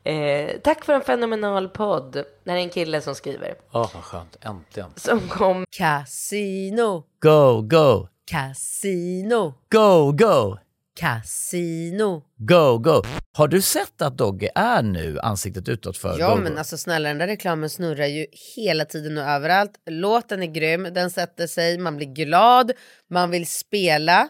Speaker 1: Eh, tack för en fenomenal podd. Det här är en kille som skriver.
Speaker 2: Åh, vad skönt. Äntligen.
Speaker 1: Som kom...
Speaker 3: Casino,
Speaker 2: Go, go,
Speaker 3: casino,
Speaker 2: go, go,
Speaker 3: casino.
Speaker 4: Go, go. Har du sett att Dogge är nu ansiktet utåt för
Speaker 3: Ja
Speaker 4: Go,
Speaker 3: men
Speaker 4: Go?
Speaker 3: alltså snälla den där reklamen snurrar ju hela tiden och överallt. Låten är grym, den sätter sig, man blir glad, man vill spela.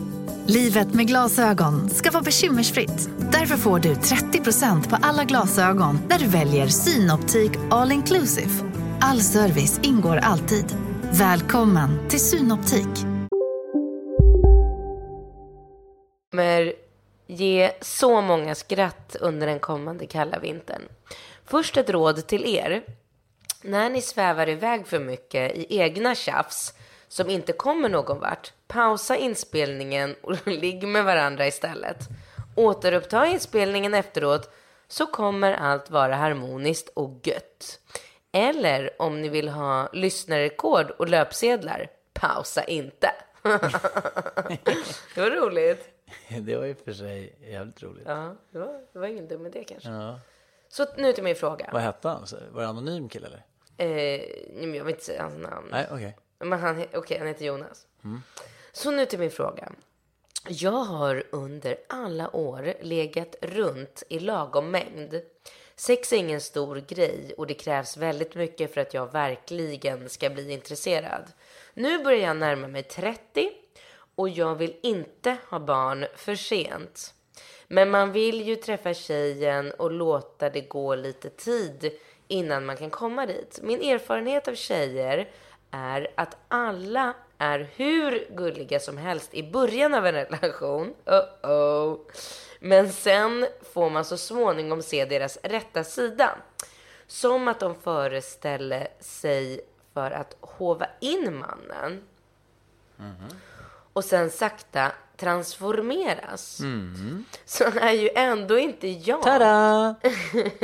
Speaker 5: Livet med glasögon ska vara bekymmersfritt. Därför får du 30% på alla glasögon när du väljer Synoptik All Inclusive. All service ingår alltid. Välkommen till Synoptik.
Speaker 1: kommer ge så många skratt under den kommande kalla vintern. Först ett råd till er. När ni svävar iväg för mycket i egna tjafs som inte kommer någon vart, pausa inspelningen och ligg med varandra istället. Återuppta inspelningen efteråt så kommer allt vara harmoniskt och gött. Eller om ni vill ha lyssnarrekord och löpsedlar, pausa inte. det var roligt.
Speaker 2: Det var ju för sig jävligt roligt.
Speaker 1: Ja, det var, det var ingen dum idé kanske.
Speaker 2: Ja.
Speaker 1: Så nu till min fråga.
Speaker 2: Vad hette han? Var det anonym kille eller?
Speaker 1: Eh, jag vill inte säga hans namn.
Speaker 2: Nej, okej.
Speaker 1: Men han, okej, han heter Jonas. Så nu till min fråga. Jag har under alla år legat runt i lagom mängd. Sex är ingen stor grej och det krävs väldigt mycket för att jag verkligen ska bli intresserad. Nu börjar jag närma mig 30 och jag vill inte ha barn för sent. Men man vill ju träffa tjejen och låta det gå lite tid innan man kan komma dit. Min erfarenhet av tjejer är att alla är hur gulliga som helst i början av en relation. Uh-oh. Men sen får man så småningom se deras rätta sida. Som att de föreställer sig för att hova in mannen och sen sakta transformeras. Så är ju ändå inte jag
Speaker 2: Tada!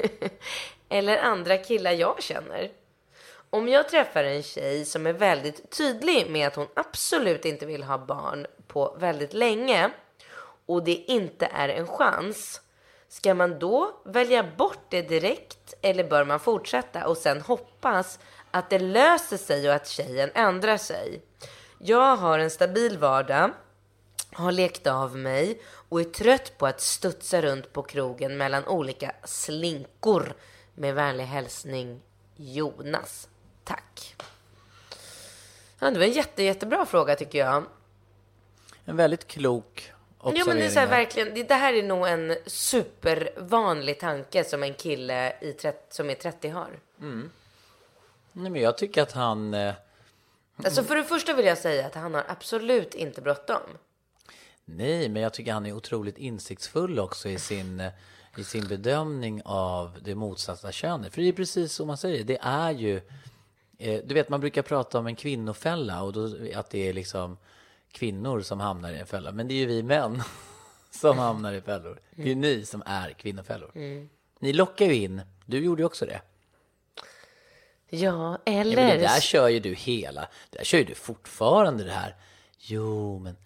Speaker 1: eller andra killar jag känner. Om jag träffar en tjej som är väldigt tydlig med att hon absolut inte vill ha barn på väldigt länge och det inte är en chans, ska man då välja bort det direkt eller bör man fortsätta och sen hoppas att det löser sig och att tjejen ändrar sig? Jag har en stabil vardag har lekt av mig och är trött på att studsa runt på krogen mellan olika slinkor. Med vänlig hälsning Jonas. Tack. Ja, det var en jätte, jättebra fråga tycker jag.
Speaker 2: En väldigt klok
Speaker 1: Jo,
Speaker 2: observering.
Speaker 1: men det är så här, verkligen, det, det här är nog en supervanlig tanke som en kille i 30, som är 30 har.
Speaker 2: Nej, men jag tycker att han... Eh,
Speaker 1: Alltså för det första vill jag säga att han har absolut inte bråttom.
Speaker 2: nej, men jag tycker han är otroligt insiktsfull också i sin, eh, i sin bedömning av det motsatta könet. För det är precis som man säger, det är ju... Eh, du vet, man brukar prata om en kvinnofälla och då, att det är liksom kvinnor som hamnar i en fälla. Men det är ju vi män som hamnar i fällor. Det är ju ni som är kvinnofällor. Ni lockar ju in, du gjorde ju också det.
Speaker 1: Ja,
Speaker 2: Ja,
Speaker 1: eller...
Speaker 2: men det där kör ju du hela, det där kör ju du fortfarande det här. Jo, men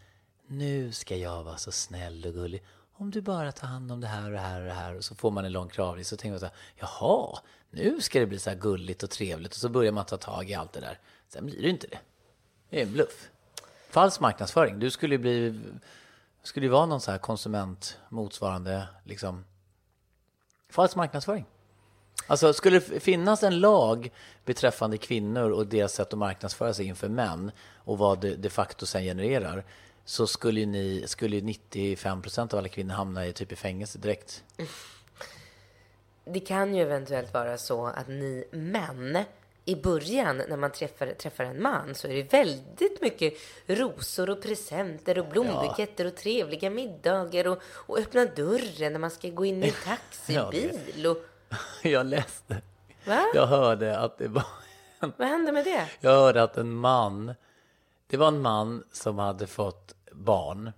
Speaker 2: nu ska jag vara så snäll och gullig. Om du bara tar hand om det här och det här och det här. Och så får man en lång kravlista. Så tänker man så här, jaha, nu ska det bli så här gulligt och trevligt. Och så börjar man ta tag i allt det där. Sen blir det inte det. Det är en bluff. Falsk marknadsföring. Du skulle ju bli, skulle ju vara någon så här konsument motsvarande liksom falsk marknadsföring. Alltså, skulle det finnas en lag beträffande kvinnor och deras sätt att marknadsföra sig inför män och vad det de facto sen genererar så skulle ju ni, skulle ju 95 procent av alla kvinnor hamna i typ i fängelse direkt.
Speaker 1: Det kan ju eventuellt vara så att ni män i början när man träffar, träffar en man så är det väldigt mycket rosor och presenter och blombuketter och trevliga middagar och, och öppna dörren när man ska gå in i en taxibil. Och,
Speaker 2: Jag läste,
Speaker 1: va?
Speaker 2: jag hörde att det var
Speaker 1: Vad hände med det?
Speaker 2: Jag hörde att en man, det var en man som hade fått barn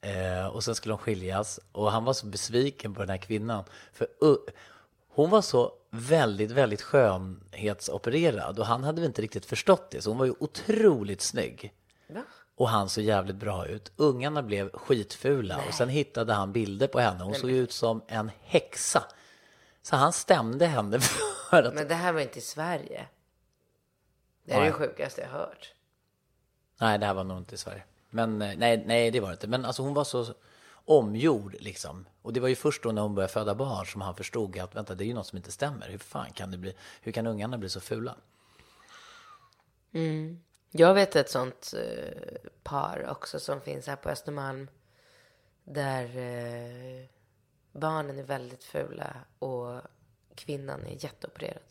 Speaker 2: eh, och sen skulle de skiljas och han var så besviken på den här kvinnan. För uh, hon var så väldigt, väldigt skönhetsopererad och han hade väl inte riktigt förstått det så hon var ju otroligt snygg.
Speaker 1: Va?
Speaker 2: Och han såg jävligt bra ut. Ungarna blev skitfula och sen hittade han bilder på henne. Hon såg ut som en häxa. Så han stämde henne för att...
Speaker 1: Men det här var inte i Sverige. Det är
Speaker 2: Nej.
Speaker 1: det sjukaste jag hört.
Speaker 2: Nej, det här var nog inte i Sverige. Men eh, nej, nej, det var det inte. Men alltså hon var så omgjord liksom. Och det var ju först då när hon började föda barn som han förstod att vänta, det är ju något som inte stämmer. Hur fan kan det bli? Hur kan ungarna bli så fula? Mm.
Speaker 1: Jag vet ett sånt eh, par också som finns här på Östermalm. Där eh, barnen är väldigt fula och kvinnan är jätteopererad.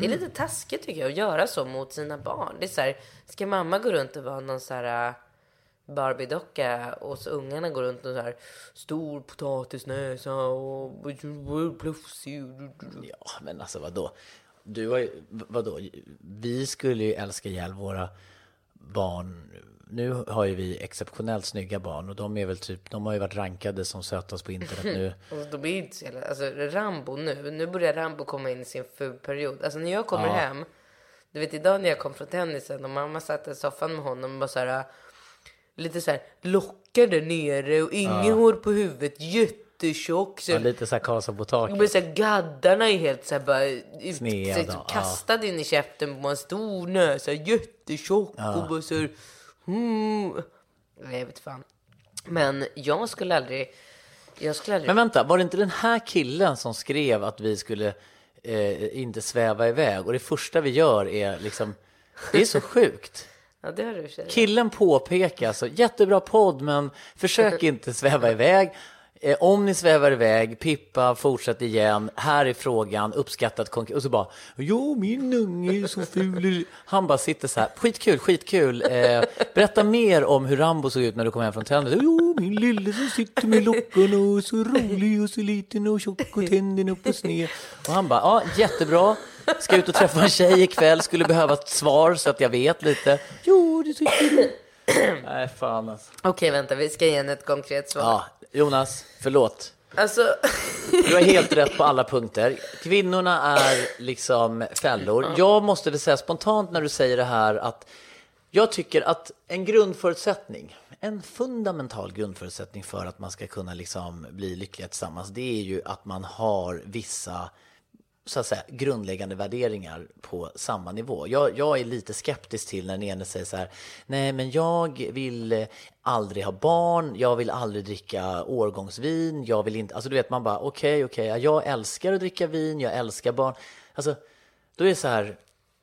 Speaker 1: Det är lite taskigt tycker jag att göra så mot sina barn. Det är så här, ska mamma gå runt och vara någon så här äh, Barbie-docka och så ungarna går runt och så här stor potatisnäsa och plufsig.
Speaker 2: Ja, men alltså vadå? Du var ju, vadå? Vi skulle ju älska ihjäl våra barn. Nu har ju vi exceptionellt snygga barn och de är väl typ, de har ju varit rankade som sötast på internet nu.
Speaker 1: Och de blir inte så jävla, alltså Rambo nu, nu börjar Rambo komma in i sin fulperiod. Alltså när jag kommer hem, du vet idag när jag kom från tennisen och mamma satt i soffan med honom och bara så här, lite så här lockar där nere och inget hår på huvudet, jättetjock. Så
Speaker 2: Ja, lite så här Karlsson på taket.
Speaker 1: Men så här, gaddarna är helt så här bara ut, så här,
Speaker 2: ja.
Speaker 1: kastade in i käften på en stor näsa, jättetjock och bara så här, mm. Jag vet fan. Men jag skulle aldrig, jag skulle aldrig
Speaker 2: Men vänta, var det inte den här killen som skrev att vi skulle eh, inte sväva iväg? Och det första vi gör är liksom, det är så sjukt.
Speaker 1: Ja, det har du.
Speaker 2: Killen påpekar alltså, jättebra podd men försök inte sväva iväg. Eh, om ni svävar iväg, Pippa, fortsätt igen. Här är frågan, uppskattat konkret. Och så bara, jo min unge är så ful. Han bara sitter så här, skitkul, skitkul. Eh, berätta mer om hur Rambo såg ut när du kom hem från tennis. Jo, min lille som sitter med lockarna och så rolig och så liten och tjock och tänderna upp och sned. Och han bara, ja jättebra. Ska ut och träffa en tjej ikväll, skulle behöva ett svar så att jag vet lite. Jo, det tycker du. Nej, fan alltså.
Speaker 1: Okej, vänta, vi ska ge henne ett konkret svar.
Speaker 2: Ja, Jonas, förlåt.
Speaker 1: Alltså,
Speaker 2: Du har helt rätt på alla punkter. Kvinnorna är liksom fällor. Jag måste väl säga spontant när du säger det här att jag tycker att en grundförutsättning, en fundamental grundförutsättning för att man ska kunna liksom bli lyckliga tillsammans, det är ju att man har vissa så att säga, grundläggande värderingar på samma nivå. Jag, jag är lite skeptisk till när den ene säger så här, nej men jag vill aldrig ha barn, jag vill aldrig dricka årgångsvin, jag vill inte, alltså du vet man bara okej, okej, okay, jag älskar att dricka vin, jag älskar barn. Alltså, då är det så här,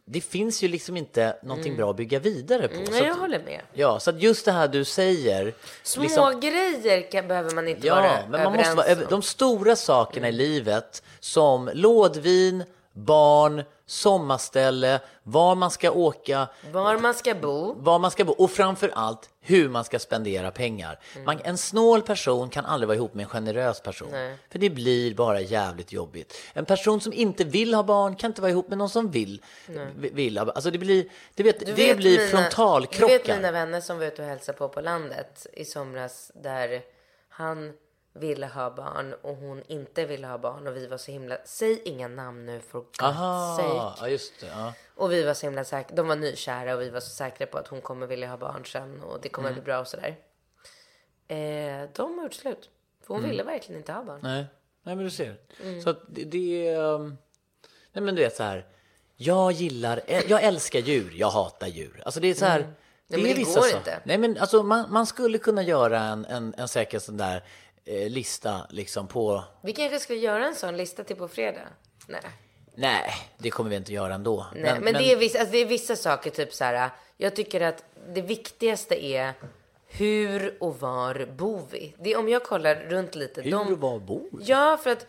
Speaker 2: det finns ju liksom inte någonting bra att bygga vidare på. så
Speaker 1: nej, jag
Speaker 2: att,
Speaker 1: håller med.
Speaker 2: ja, så att just det här du säger,
Speaker 1: Små
Speaker 2: liksom-
Speaker 1: grejer kan, behöver man inte vara
Speaker 2: Ja, men man måste vara, de stora sakerna i livet som lådvin, barn, sommarställe, var man ska åka,
Speaker 1: Var man ska bo.
Speaker 2: var man ska bo och framför allt hur man ska spendera pengar.
Speaker 1: Mm.
Speaker 2: Man, en snål person kan aldrig vara ihop med en generös person. För det blir bara jävligt jobbigt. En person som inte vill ha barn kan inte vara ihop med någon som vill, vill Alltså det blir, det vet,
Speaker 1: Du
Speaker 2: det
Speaker 1: vet
Speaker 2: blir
Speaker 1: mina-
Speaker 2: frontalkrockar.
Speaker 1: Du vet mina vänner som var ute och hälsade på på landet i somras där han ville ha barn och hon inte ville ha barn och vi var så himla, säg inga namn nu för
Speaker 2: Aha,
Speaker 1: sake.
Speaker 2: ja just det. Ja.
Speaker 1: Och vi var så himla säkra, de var nykära och vi var så säkra på att hon kommer vilja ha barn sen och det kommer bli bra och sådär. Eh, de har gjort slut. För hon ville verkligen inte ha barn.
Speaker 2: Nej, nej men du ser.
Speaker 1: Mm.
Speaker 2: Så att det, det är... um, Nej men du vet så här. Jag gillar, jag älskar djur, jag hatar djur. Alltså det är så här. Det,
Speaker 1: Mm. men det går
Speaker 2: så-
Speaker 1: inte.
Speaker 2: Nej men alltså man, man skulle kunna göra en, en, en säker sån där eh, lista liksom på...
Speaker 1: Vi kanske ska göra en sån lista till på fredag? Nej.
Speaker 2: Nej, det kommer vi inte göra ändå.
Speaker 1: Nej, men, det, är vissa, alltså det är vissa saker, typ så här. Jag tycker att det viktigaste är hur och var bor vi? Det är, om jag kollar runt lite.
Speaker 2: Hur
Speaker 1: de,
Speaker 2: och var bor vi?
Speaker 1: Ja, för att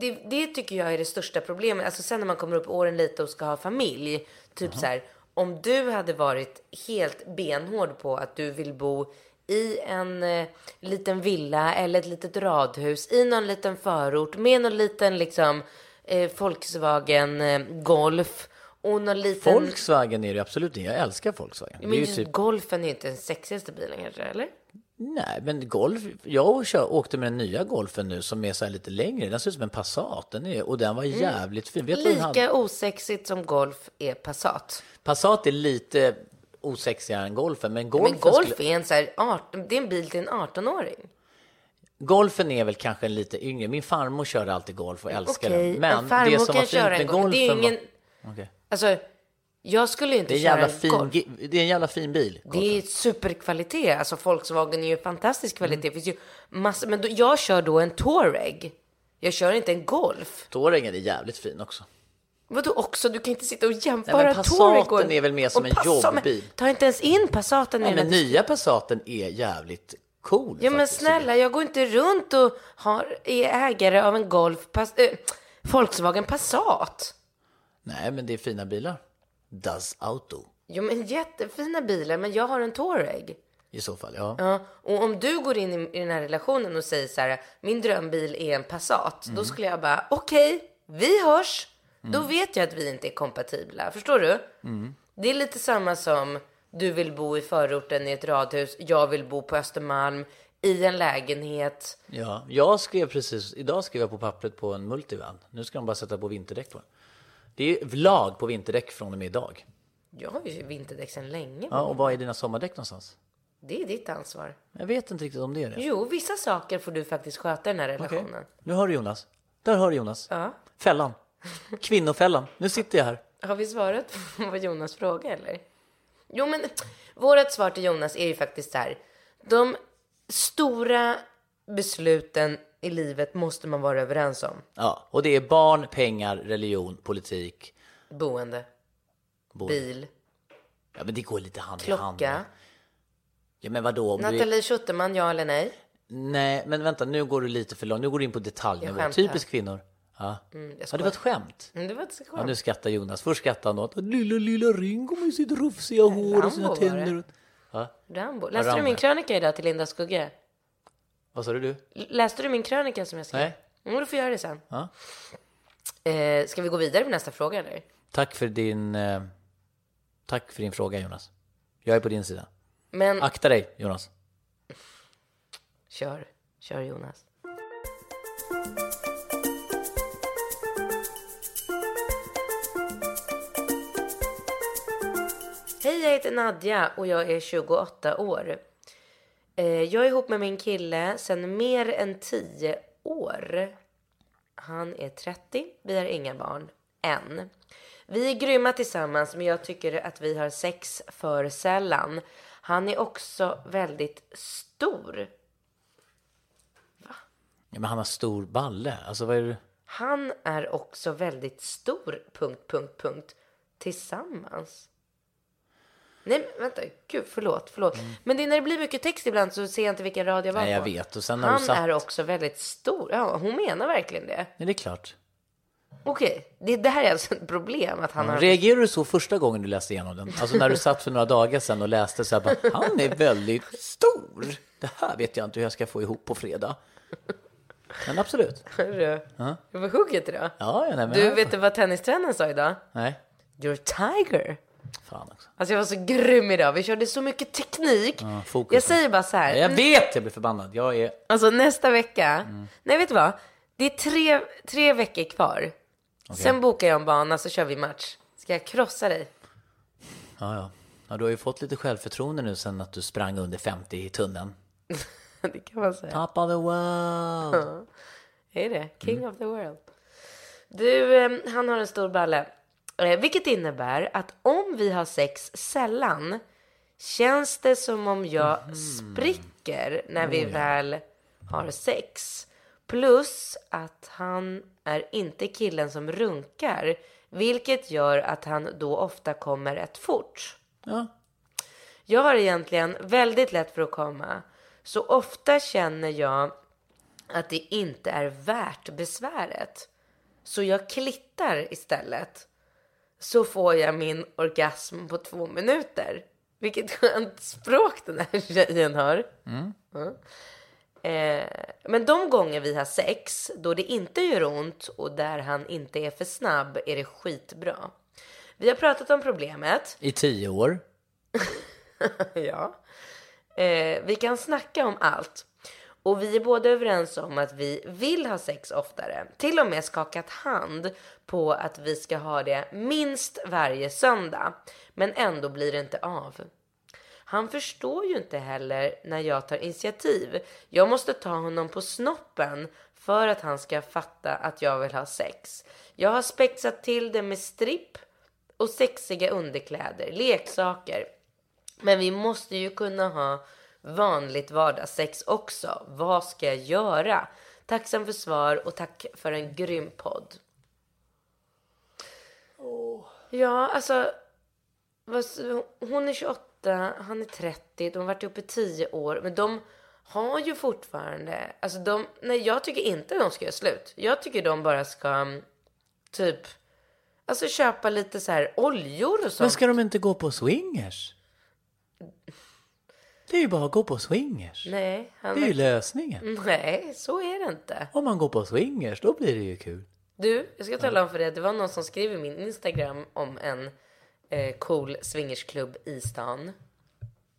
Speaker 1: det, det tycker jag är det största problemet. Alltså sen när man kommer upp åren lite och ska ha familj. Typ så här, om du hade varit helt benhård på att du vill bo i en eh, liten villa eller ett litet radhus i någon liten förort med någon liten liksom eh, Volkswagen eh, Golf och någon liten...
Speaker 2: Volkswagen är det absolut inte. Jag älskar Volkswagen.
Speaker 1: Men
Speaker 2: det är ju
Speaker 1: just
Speaker 2: typ...
Speaker 1: Golfen är ju inte den sexigaste bilen kanske, eller?
Speaker 2: Nej, men Golf. Jag kör, åkte med den nya Golfen nu som är så här lite längre. Den ser ut som en Passat. Den är, och den var jävligt fin. Vet
Speaker 1: Mm. Lika
Speaker 2: hade?
Speaker 1: osexigt som Golf är Passat.
Speaker 2: Passat är lite osexigare än Golfen, men Golfen,
Speaker 1: Men Golf
Speaker 2: skulle,
Speaker 1: är en så här, 18, det är en bil till en 18-åring.
Speaker 2: Golfen är väl kanske en lite yngre. Min farmor körde alltid Golf och älskar
Speaker 1: Okej,
Speaker 2: den. Men
Speaker 1: en farmor
Speaker 2: det som var
Speaker 1: kan
Speaker 2: fint
Speaker 1: köra
Speaker 2: med
Speaker 1: en Golf. Det är
Speaker 2: Golfen
Speaker 1: ingen...
Speaker 2: var... Okej.
Speaker 1: Alltså, jag skulle inte
Speaker 2: Det är
Speaker 1: köra en
Speaker 2: fin,
Speaker 1: Golf.
Speaker 2: det är en jävla fin bil.
Speaker 1: Det är superkvalitet. Alltså Volkswagen är ju fantastisk
Speaker 2: Mm.
Speaker 1: kvalitet. Det finns ju massor. Men då, jag kör då en Touareg. Jag kör inte en Golf.
Speaker 2: Touaregen är jävligt fin också.
Speaker 1: Vadå också? Du kan inte sitta och jämföra
Speaker 2: Nej, men Passaten
Speaker 1: Touareg och
Speaker 2: är väl mer som
Speaker 1: och
Speaker 2: en jobbbil.
Speaker 1: Men Ta inte ens in Passaten
Speaker 2: Nej, men nya Passaten är jävligt cool.
Speaker 1: Ja men snälla, jag går inte runt och har, är ägare av en Golf, pass, äh, Volkswagen Passat.
Speaker 2: Nej, men det är fina bilar. Das Auto.
Speaker 1: Jo men jättefina bilar, men jag har en Touareg.
Speaker 2: I så fall, ja.
Speaker 1: Ja, och om du går in i, i den här relationen och säger så här, min drömbil är en Passat,
Speaker 2: Mm.
Speaker 1: då skulle jag bara, okej, vi hörs. Då vet jag att vi inte är kompatibla, förstår du?
Speaker 2: Mm.
Speaker 1: Det är lite samma som du vill bo i förorten i ett radhus, jag vill bo på Östermalm i en lägenhet.
Speaker 2: ja. Jag skrev precis, idag skrev jag på pappret på en multivan. Nu ska de bara sätta på vinterdäck på den. Det är lag på vinterdäck från och med idag.
Speaker 1: Jag har ju vinterdäck sedan länge.
Speaker 2: Ja, och var är dina sommardäck någonstans?
Speaker 1: Det är ditt ansvar.
Speaker 2: Jag vet inte riktigt om det är det.
Speaker 1: Jo, vissa saker får du faktiskt sköta i den här
Speaker 2: Okej.
Speaker 1: relationen.
Speaker 2: Nu hör du Jonas. Där hör du Jonas.
Speaker 1: Ja.
Speaker 2: Fällan. Kvinnofällan. Nu sitter jag här.
Speaker 1: Har vi svarat på Jonas fråga eller? Jo, men vårt svar till Jonas är ju faktiskt så här. De stora besluten i livet måste man vara överens om.
Speaker 2: Ja, och det är barn, pengar, religion, politik.
Speaker 1: Boende,
Speaker 2: boende.
Speaker 1: bil,
Speaker 2: Ja, men det går lite hand i hand.
Speaker 1: klocka.
Speaker 2: Ja, men vadå? Om.
Speaker 1: Nathalie Schutterman, ja eller nej?
Speaker 2: Nej, men vänta, nu går du lite för långt. Nu går du in på detaljnivå. Typiskt kvinnor. Ja.
Speaker 1: Mm,
Speaker 2: ja, det var ett skämt.
Speaker 1: Mm, det var ett
Speaker 2: Ja, nu skrattar Jonas. Först skrattar han åt lilla, lilla Ringo med sitt rufsiga hår och sina
Speaker 1: Rambo
Speaker 2: tänder. Ja.
Speaker 1: Rambo. Läste du
Speaker 2: Rambo.
Speaker 1: min krönika idag till Linda Skugge?
Speaker 2: Vad sa du? du?
Speaker 1: Läste du min krönika som jag skrev?
Speaker 2: Nej.
Speaker 1: Mm, du får göra det sen.
Speaker 2: Ja.
Speaker 1: Eh, ska vi gå vidare med nästa fråga eller?
Speaker 2: Tack för din... Eh... Tack för din fråga, Jonas. Jag är på din sida.
Speaker 1: Men
Speaker 2: Akta dig, Jonas.
Speaker 1: kör, kör Jonas. Hej, jag heter Nadja och jag är 28 år. Eh, Jag är ihop med min kille sedan mer än 10 år. Han är 30, vi har inga barn. Än. Vi är grymma tillsammans men jag tycker att vi har sex för sällan. Han är också väldigt stor.
Speaker 2: Ja, men han har stor balle. Alltså, vad är det?
Speaker 1: Han är också väldigt stor... Punkt, punkt, punkt. Tillsammans. Nej, men vänta. Gud, förlåt. förlåt. Men det är när det blir mycket text ibland så ser jag inte vilken rad jag var
Speaker 2: Mm. Nej, jag
Speaker 1: på.
Speaker 2: vet. Och sen har
Speaker 1: Han
Speaker 2: du satt...
Speaker 1: är också väldigt stor. Ja, hon menar verkligen det.
Speaker 2: Nej, det är klart.
Speaker 1: Okej, det, det här är alltså ett problem att han har...
Speaker 2: Reagerade du så första gången du läste igenom den? Alltså när du satt för några dagar sedan och läste så här bara, han är väldigt stor. Det här vet jag inte hur jag ska få ihop på fredag. Men absolut.
Speaker 1: Hörru,
Speaker 2: Ja.
Speaker 1: jag var hugget idag.
Speaker 2: Ja, ja, nej, men
Speaker 1: Du, vet du vad tennistränaren sa idag?
Speaker 2: Nej,
Speaker 1: You're tiger.
Speaker 2: Fan också.
Speaker 1: Alltså jag var så grym idag. Vi körde så mycket teknik.
Speaker 2: Ja, fokus.
Speaker 1: jag säger bara så här.
Speaker 2: Ja, Jag vet, jag blir förbannad. Jag är...
Speaker 1: Alltså nästa vecka.
Speaker 2: Mm.
Speaker 1: Nej, vet du vad? Det är tre, tre veckor kvar. Sen bokar jag en bana så kör vi match. Ska jag krossa dig?
Speaker 2: Ja, ja. ja, du har ju fått lite självförtroende nu sen att du sprang under 50 i tunneln.
Speaker 1: det kan man säga.
Speaker 2: Top of the world.
Speaker 1: Är det? King
Speaker 2: Mm.
Speaker 1: of the world. Du, eh, han har en stor balle. Eh, vilket innebär att om vi har sex sällan känns det som om jag
Speaker 2: Mhm.
Speaker 1: spricker när vi väl har sex. Plus att han är inte killen som runkar, vilket gör att han då ofta kommer rätt fort.
Speaker 2: Ja.
Speaker 1: Jag har egentligen väldigt lätt för att komma, så ofta känner jag att det inte är värt besväret. Så jag klittar istället. Så får jag min orgasm på två minuter. Vilket skönt språk den här tjejen har. Ja. Eh, men de gånger vi har sex, då det inte gör ont och där han inte är för snabb, är det skitbra. Vi har pratat om problemet.
Speaker 2: I tio år.
Speaker 1: ja. Eh, vi kan snacka om allt. Och vi är båda överens om att vi vill ha sex oftare. Till och med skakat hand på att vi ska ha det minst varje söndag. Men ändå blir det inte av. Han förstår ju inte heller när jag tar initiativ. Jag måste ta honom på snoppen för att han ska fatta att jag vill ha sex. Jag har spexat till det med stripp och sexiga underkläder, leksaker. Men vi måste ju kunna ha vanligt vardagssex också. Vad ska jag göra? Tacksam för svar och tack för en grym podd. Ja, alltså. vad- Hon är 28, han är 30, de har varit ihop i 10 år. Men de har ju fortfarande, alltså de, nej jag tycker inte de ska göra slut. Jag tycker de bara ska mm, typ, alltså köpa lite så här oljor och
Speaker 2: Men
Speaker 1: sånt.
Speaker 2: ska de inte gå på swingers? Det är ju bara att gå på swingers.
Speaker 1: Nej, han
Speaker 2: Det är ju lösningen.
Speaker 1: Nej, så är det inte.
Speaker 2: Om man går på swingers, då blir det ju kul.
Speaker 1: Du, jag ska tala om för dig att det var någon som skrev i min Instagram om en eh, cool swingersklubb i stan.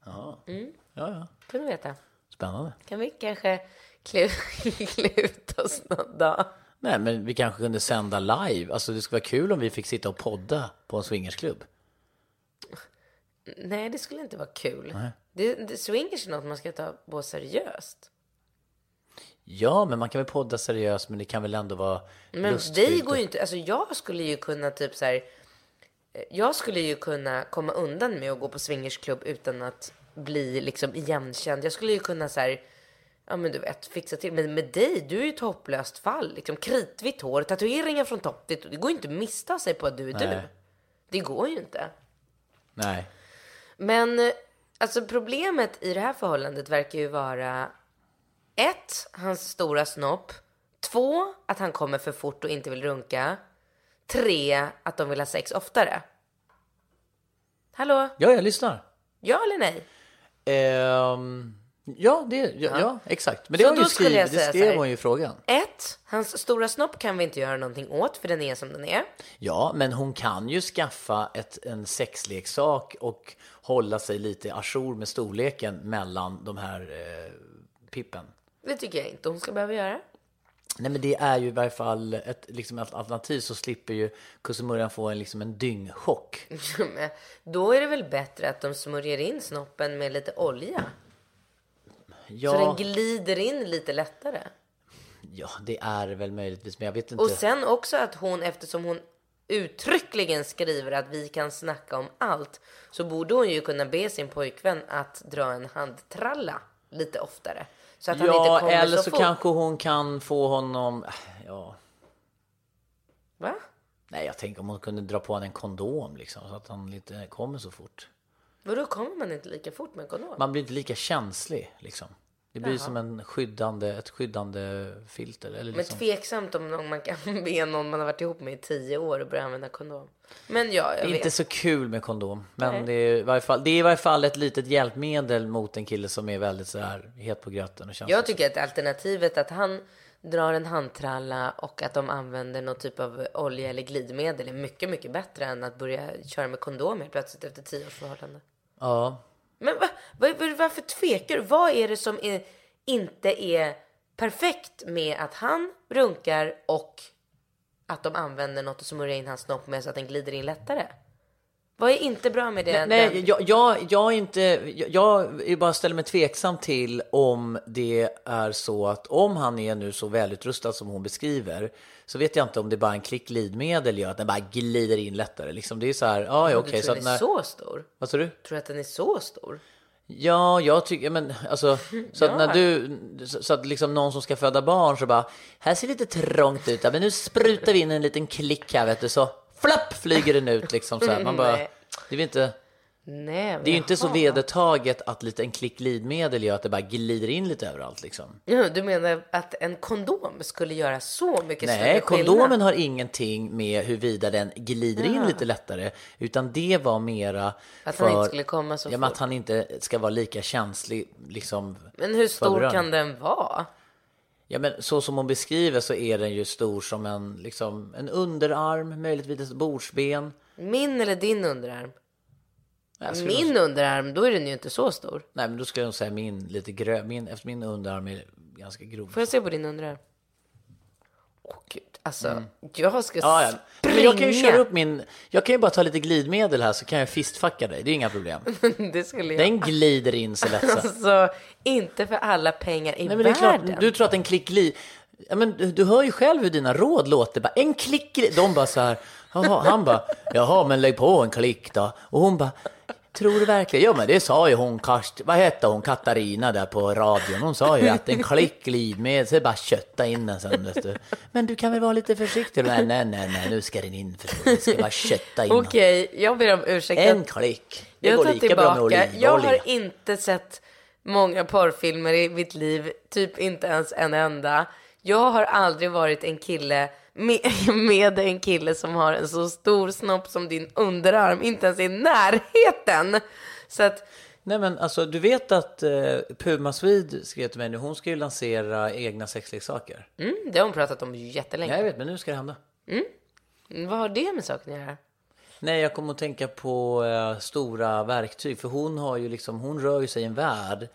Speaker 2: Ja, ja, ja.
Speaker 1: Kunde du veta?
Speaker 2: Spännande.
Speaker 1: Kan vi kanske klä ut oss någon dag?
Speaker 2: Nej, men vi kanske kunde sända live. Alltså det skulle vara kul om vi fick sitta och podda på en swingersklubb.
Speaker 1: Nej, det skulle inte vara kul. Det, det, swingers är något man ska ta på seriöst.
Speaker 2: Ja, men man kan väl podda seriöst, men det kan väl ändå vara
Speaker 1: Men
Speaker 2: lustfyllt
Speaker 1: vi går ju inte, alltså jag skulle ju kunna typ så här. eh, Jag skulle ju kunna komma undan med att gå på swingersklubb utan att bli liksom igenkänd. Jag skulle ju kunna så här, ja men du vet, fixa till. Men med dig, du är ju ett hopplöst fall. Liksom kritvitt hår, tatueringar från topp tå. Det går ju inte att missta sig på att du är du.
Speaker 2: Nej.
Speaker 1: Det går ju inte.
Speaker 2: Nej.
Speaker 1: Men eh, alltså problemet i det här förhållandet verkar ju vara ett, hans stora snopp. Två, att han kommer för fort och inte vill runka. Tre, att de vill ha sex oftare. Hallå?
Speaker 2: Ja, jag lyssnar.
Speaker 1: Ja eller nej?
Speaker 2: Ehm, ja, det, ja, ja. exakt. Men det
Speaker 1: Så
Speaker 2: har ju skrivit, det skrev
Speaker 1: här.
Speaker 2: hon ju i frågan.
Speaker 1: Ett, hans stora snopp kan vi inte göra någonting åt för den är som den är.
Speaker 2: Ja, men hon kan ju skaffa ett, en sexleksak och hålla sig lite ajour med storleken mellan de här eh, pippen.
Speaker 1: Det tycker jag inte hon ska behöva göra.
Speaker 2: Nej, men det är ju i varje fall ett, liksom ett alternativ så slipper ju kussemurran få en, liksom en dyngchock.
Speaker 1: Då är det väl bättre att de smörjer in snoppen med lite olja.
Speaker 2: Ja,
Speaker 1: Så den glider in lite lättare.
Speaker 2: ja, det är väl möjligtvis, men jag vet inte.
Speaker 1: Och sen också att hon, eftersom hon uttryckligen skriver att vi kan snacka om allt, så borde hon ju kunna be sin pojkvän att dra en handtralla lite oftare. Så att han inte
Speaker 2: ja,
Speaker 1: kommer
Speaker 2: eller
Speaker 1: så,
Speaker 2: så
Speaker 1: fort.
Speaker 2: kanske hon kan få honom, ja.
Speaker 1: Va?
Speaker 2: Nej, jag tänker om hon kunde dra på honom en kondom liksom, så att han inte kommer så fort.
Speaker 1: Vadå, kommer man inte lika fort med kondom?
Speaker 2: Man blir inte lika känslig liksom. Det blir
Speaker 1: Jaha.
Speaker 2: som en skyddande, ett skyddande filter. Eller
Speaker 1: Men
Speaker 2: liksom.
Speaker 1: tveksamt om någon man kan be någon man har varit ihop med i tio år och börja använda kondom. Men ja,
Speaker 2: Det
Speaker 1: jag
Speaker 2: är
Speaker 1: vet.
Speaker 2: inte så kul med kondom. Men
Speaker 1: Nej.
Speaker 2: det är, i varje fall, det är i varje fall ett litet hjälpmedel mot en kille som är väldigt så här het på gröten och känns
Speaker 1: Jag tycker att alternativet att han drar en handtralla och att de använder någon typ av olja eller glidmedel är mycket, mycket bättre än att börja köra med kondom helt plötsligt efter tio års förhållande.
Speaker 2: Ja,
Speaker 1: Men va, va, varför tvekar du? Vad är det som är, inte är perfekt med att han runkar och att de använder något att smörja in hans snopp med så att den glider in lättare? Vad är inte bra med det?
Speaker 2: Nej,
Speaker 1: den-
Speaker 2: jag, jag, jag, är inte, jag, jag bara ställer mig tveksam till om det är så att om han är nu så välutrustad som hon beskriver så vet jag inte om det bara en klick glidmedel gör att den bara glider in lättare. Liksom det är så här, ja, ja okej.
Speaker 1: tror
Speaker 2: så
Speaker 1: den är
Speaker 2: när,
Speaker 1: så stor?
Speaker 2: Vad sa du?
Speaker 1: Tror du att den är så stor?
Speaker 2: Ja, jag tycker, men alltså, så att när du, så att liksom någon som ska föda barn så bara, här ser det lite trångt ut, ja, men nu sprutar vi in en liten klick här vet du, så flapp flyger den ut liksom så här. Man bara,
Speaker 1: Nej.
Speaker 2: det är inte,
Speaker 1: Nej,
Speaker 2: det är ju inte så vedertaget att lite en klick glidmedel gör att det bara glider in lite överallt liksom.
Speaker 1: Ja, du menar att en kondom skulle göra så mycket
Speaker 2: Nej,
Speaker 1: större skillnad?
Speaker 2: kondomen har ingenting med huruvida den glider in lite lättare, utan det var mera
Speaker 1: Att
Speaker 2: för,
Speaker 1: han inte skulle komma så
Speaker 2: ja,
Speaker 1: fort.
Speaker 2: att han inte ska vara lika känslig liksom.
Speaker 1: Men hur stor kan den vara?
Speaker 2: Ja, men så som hon beskriver så är den ju stor som en, liksom, en underarm, möjligtvis ett bordsben.
Speaker 1: Min eller din underarm?
Speaker 2: Jag skulle nog-
Speaker 1: Min underarm, då är den ju inte så stor.
Speaker 2: Nej, men då skulle jag nog säga min lite grö, min, efter min underarm är ganska grov.
Speaker 1: Får jag se på din underarm? Åh gud, alltså jag ska
Speaker 2: Ja, ja.
Speaker 1: springa.
Speaker 2: Men jag kan ju köra upp min, jag kan ju bara ta lite glidmedel här så kan jag fistfucka dig, det är inga problem.
Speaker 1: det skulle jag.
Speaker 2: Den glider in så lätt så.
Speaker 1: Alltså, inte för alla pengar i
Speaker 2: Nej, men det är klart,
Speaker 1: världen.
Speaker 2: du tror att en klick glid... Ja, men du, du hör ju själv hur dina råd låter. Bara, en klick glid... De bara så här... Jaha, han bara, jaha, men lägg på en klick då. Och hon bara, tror du verkligen? Ja, men det sa ju hon, Karst, vad hette hon, Katarina där på radion. Hon sa ju att en klick glidmedel, så är det bara kötta in den sen. Vet du. Men du kan väl vara lite försiktig? Nej, nej, nej, nej nu ska den in. För du ska bara kötta in.
Speaker 1: Okej, jag ber om ursäkt.
Speaker 2: En klick. Det
Speaker 1: jag
Speaker 2: går lika bra med
Speaker 1: tillbaka. Jag
Speaker 2: olivolja.
Speaker 1: har inte sett många porrfilmer i mitt liv, typ inte ens en enda. Jag har aldrig varit en kille med, med en kille som har en så stor snopp som din underarm, inte ens i närheten. Så att,
Speaker 2: Nej men alltså du vet att eh, Puma Swede skrev till mig nu, hon ska ju lansera egna sexleksaker.
Speaker 1: mm, det har hon pratat om jättelänge.
Speaker 2: Ja, jag vet, men nu ska det hända.
Speaker 1: Mm, Vad har det med saken att göra?
Speaker 2: Nej, jag kommer att tänka på eh, stora verktyg, för hon har ju liksom, hon rör ju sig i en värld.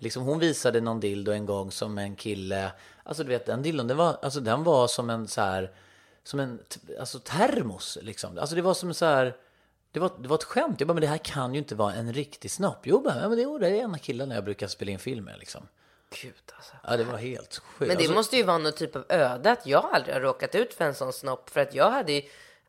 Speaker 2: Liksom, hon visade någon dildo en gång som en kille, alltså du vet den dildon, den var, alltså, den var som en så här, som en alltså, termos liksom. Alltså det var som så här, det var, det var ett skämt. Jag bara, men det här kan ju inte vara en riktig snopp. Jo, bara, ja, men det, jo, det är ena killen jag brukar spela in film med liksom.
Speaker 1: Gud alltså.
Speaker 2: Ja, det var helt sjukt.
Speaker 1: Men det
Speaker 2: Alltså,
Speaker 1: måste ju vara någon typ av öde att jag aldrig har råkat ut för en sån snopp. För att jag hade ju,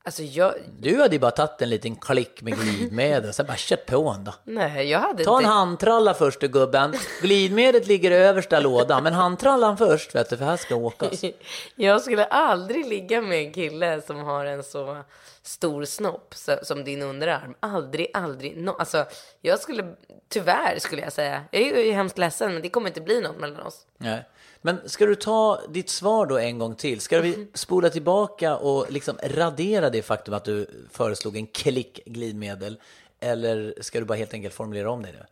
Speaker 1: alltså jag,
Speaker 2: Du hade ju bara tagit en liten klick med glidmedel, sen bara kört på en då.
Speaker 1: nej jag hade
Speaker 2: Ta en
Speaker 1: inte.
Speaker 2: handtralla först du gubben. Glidmedlet ligger i översta lådan, men handtrallan först vet du, för här ska åkas.
Speaker 1: Jag skulle aldrig ligga med en kille som har en så stor snopp som din underarm. Aldrig, aldrig. No, alltså, jag skulle, tyvärr skulle jag säga. Jag är ju hemskt ledsen, men det kommer inte bli något mellan oss.
Speaker 2: Nej. Men ska du ta ditt svar då en gång till? Ska vi spola tillbaka och liksom radera det faktum att du föreslog en klick glidmedel? Eller ska du bara helt enkelt formulera om det nu?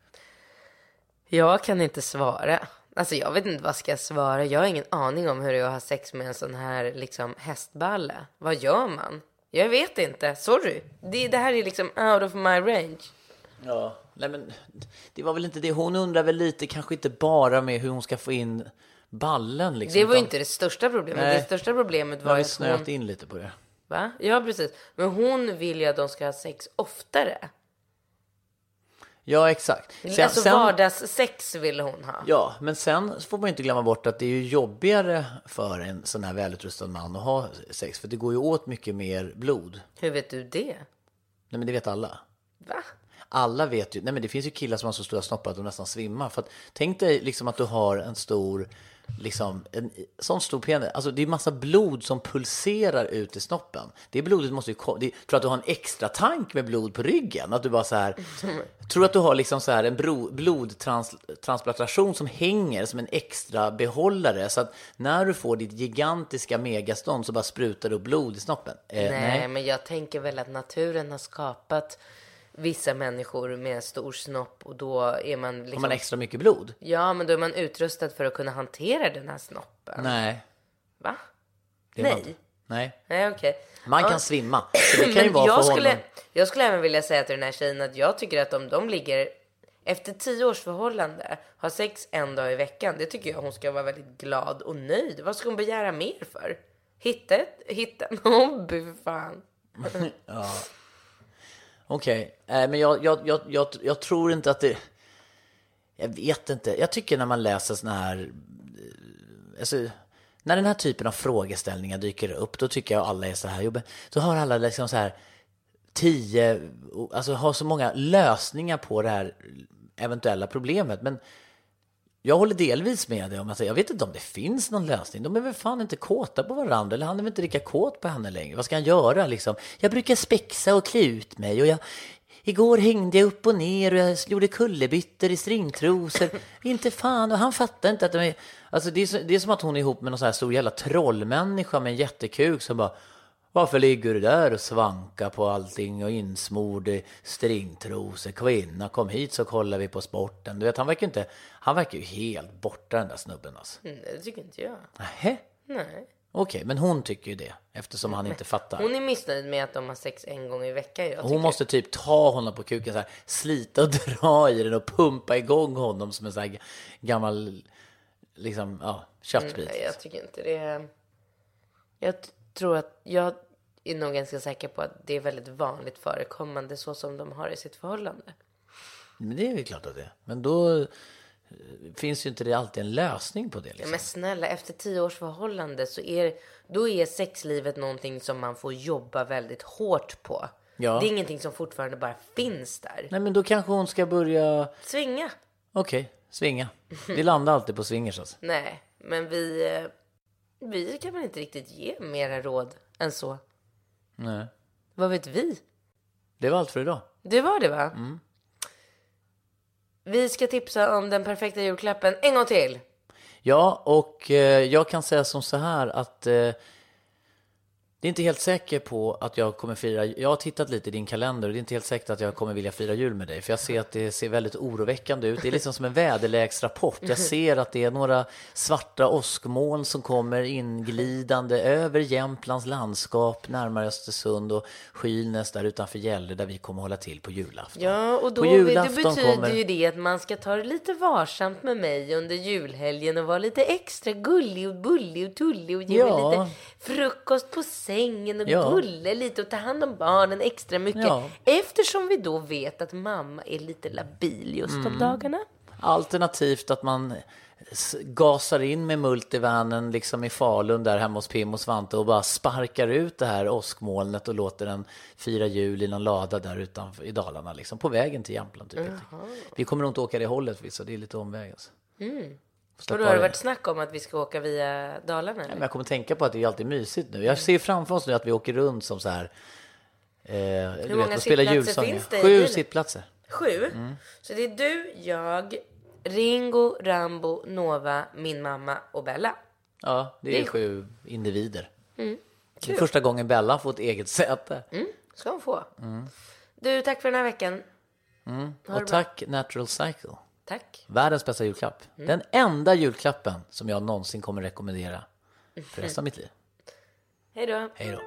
Speaker 1: Jag kan inte svara. Alltså jag vet inte vad ska jag svara. Jag har ingen aning om hur det är att ha sex med en sån här liksom hästballe. Vad gör man? Jag vet inte. Sorry. Det, det här är liksom out of my range.
Speaker 2: Ja, nej men det var väl inte det. Hon undrar väl lite, kanske inte bara med hur hon ska få in ballen liksom.
Speaker 1: Det var ju inte det största problemet.
Speaker 2: Nej.
Speaker 1: Det största problemet var att hon...
Speaker 2: in lite på det.
Speaker 1: Va? Ja, precis. Men hon vill ju att de ska ha sex oftare.
Speaker 2: Ja, exakt. Sen,
Speaker 1: alltså
Speaker 2: sen,
Speaker 1: vardagssex vill hon ha.
Speaker 2: ja, men sen får man inte glömma bort att det är ju jobbigare för en sån här välutrustad man att ha sex, för det går ju åt mycket mer blod.
Speaker 1: Hur vet du det?
Speaker 2: Nej, men det vet alla.
Speaker 1: Va?
Speaker 2: Alla vet ju, nej men det finns ju killar som har så stora snoppar att de nästan svimmar. För att, tänk dig liksom att du har en stor, liksom, en sån stor penis. Alltså det är massa blod som pulserar ut i snoppen. Det blodet måste ju, ko- det, tror att du har en extra tank med blod på ryggen? Att du bara så här, tror att du har liksom så här en blodtransplantation som hänger som en extra behållare. Så att när du får ditt gigantiska megastånd så bara sprutar du blod i snoppen. Eh,
Speaker 1: nej, men jag tänker väl att naturen har skapat vissa människor med stor snopp och då är man
Speaker 2: Har
Speaker 1: liksom...
Speaker 2: man extra mycket blod?
Speaker 1: Ja, men då är man utrustad för att kunna hantera den här snoppen.
Speaker 2: Nej.
Speaker 1: Va?
Speaker 2: man
Speaker 1: Nej.
Speaker 2: Nej.
Speaker 1: Nej, okej.
Speaker 2: Man
Speaker 1: Ja.
Speaker 2: kan svimma. Så det kan ju vara
Speaker 1: jag
Speaker 2: för
Speaker 1: skulle,
Speaker 2: honom.
Speaker 1: jag skulle även vilja säga till den här tjejen att jag tycker att om de ligger efter tio års förhållande, har sex en dag i veckan, det tycker jag hon ska vara väldigt glad och nöjd. Vad ska hon begära mer för? Hitta, ett, hitta en hobby för fan.
Speaker 2: Okej, eh, men jag, jag, jag, jag, jag tror inte att det... Jag vet inte. Jag tycker när man läser såna här... Eh, alltså, när den här typen av frågeställningar dyker upp, då tycker jag alla är så här jobbiga. Då har alla liksom så här tio, alltså har så många lösningar på det här eventuella problemet. Men jag håller delvis med dig om att jag vet inte om det finns någon lösning. De är väl fan inte kåta på varandra eller han är väl inte lika kåt på henne längre. Vad ska han göra liksom? Jag brukar spexa och klä ut mig och jag, Igår hängde jag upp och ner och jag gjorde kullerbyttor i stringtrosor. inte fan, och han fattar inte att de är... Alltså det är, så, det är som att hon är ihop med någon sån här stor jävla trollmänniska med en jättekuk som bara varför ligger du där och svankar på allting och insmord i stringtrosor? Kvinna, kom hit så kollar vi på sporten. Du vet, han verkar inte... Han verkar ju helt borta den där snubben alltså.
Speaker 1: Mm, det tycker inte jag.
Speaker 2: Nähä?
Speaker 1: Nej.
Speaker 2: Okej, men hon tycker ju det eftersom han inte fattar.
Speaker 1: Hon är missnöjd med att de har sex en gång i veckan. Jag
Speaker 2: Hon måste typ ta honom på kuken så här, slita och dra i den och pumpa igång honom som en sån här gammal, liksom, ja, köttbit.
Speaker 1: Nej, jag tycker inte det. Jag tror att jag är nog ganska säker på att det är väldigt vanligt förekommande så som de har i sitt förhållande.
Speaker 2: Men det är väl klart att det är. Men då eh, finns ju inte det alltid en lösning på det.
Speaker 1: Ja,
Speaker 2: Liksom.
Speaker 1: men snälla, efter tio års förhållande så är då är sexlivet någonting som man får jobba väldigt hårt på.
Speaker 2: Ja.
Speaker 1: Det är ingenting som fortfarande bara finns där.
Speaker 2: Nej, men då kanske hon ska börja,
Speaker 1: Svinga.
Speaker 2: okej, svinga. Vi landar alltid på swingers alltså.
Speaker 1: Nej, men vi, eh, vi kan väl inte riktigt ge mera råd än så.
Speaker 2: Nej.
Speaker 1: Vad vet vi?
Speaker 2: Det var allt för idag.
Speaker 1: Det var det va?
Speaker 2: Mm.
Speaker 1: Vi ska tipsa om den perfekta julklappen en gång till.
Speaker 2: Ja, och eh, jag kan säga som så här att eh, det är inte helt säker på att jag kommer fira, jag har tittat lite i din kalender och det är inte helt säkert att jag kommer vilja fira jul med dig. För jag ser att det ser väldigt oroväckande ut. Det är liksom som en väderleksrapport. Jag ser att det är några svarta åskmoln som kommer inglidande över Jämtlands landskap, närmare Östersund och Skylnäs där utanför Gällö där vi kommer hålla till på julafton.
Speaker 1: Ja, och då,
Speaker 2: På julafton
Speaker 1: betyder
Speaker 2: kommer-
Speaker 1: ju det att man ska ta det lite varsamt med mig under julhelgen och vara lite extra gullig och bullig och tullig och ge
Speaker 2: Ja.
Speaker 1: mig lite frukost på sängen och
Speaker 2: Ja.
Speaker 1: gulle lite och ta hand om barnen extra mycket.
Speaker 2: Ja.
Speaker 1: Eftersom vi då vet att mamma är lite labil just
Speaker 2: Mm.
Speaker 1: de dagarna.
Speaker 2: Alternativt att man gasar in med multivanen liksom i Falun där hemma hos Pim och Svante och bara sparkar ut det här åskmolnet och låter den fira jul i någon lada där utanför i Dalarna liksom på vägen till Jämtland typ. Vi kommer nog inte åka det hållet vissa, det är lite omväg alltså.
Speaker 1: Och då har det varit snack om att vi ska åka via Dalarna eller?
Speaker 2: jag kommer tänka på att det är alltid mysigt nu. Jag ser framför oss nu att vi åker runt som så här eh, du
Speaker 1: många
Speaker 2: vet,
Speaker 1: sittplatser finns det
Speaker 2: Sju sittplatser.
Speaker 1: Sju.
Speaker 2: Mm.
Speaker 1: Så det är du, jag, Ringo, Rambo, Nova, min mamma och Bella.
Speaker 2: Ja, det är
Speaker 1: Det är-
Speaker 2: sju individer. Det är första gången Bella har fått eget säte.
Speaker 1: Ska hon få.
Speaker 2: Mm.
Speaker 1: Du, tack för den här veckan. Det
Speaker 2: Och tack Natural Cycle.
Speaker 1: Tack.
Speaker 2: Världens bästa julklapp. Den enda julklappen som jag någonsin kommer rekommendera för resten av mitt liv.
Speaker 1: Hej då.
Speaker 2: Hej då.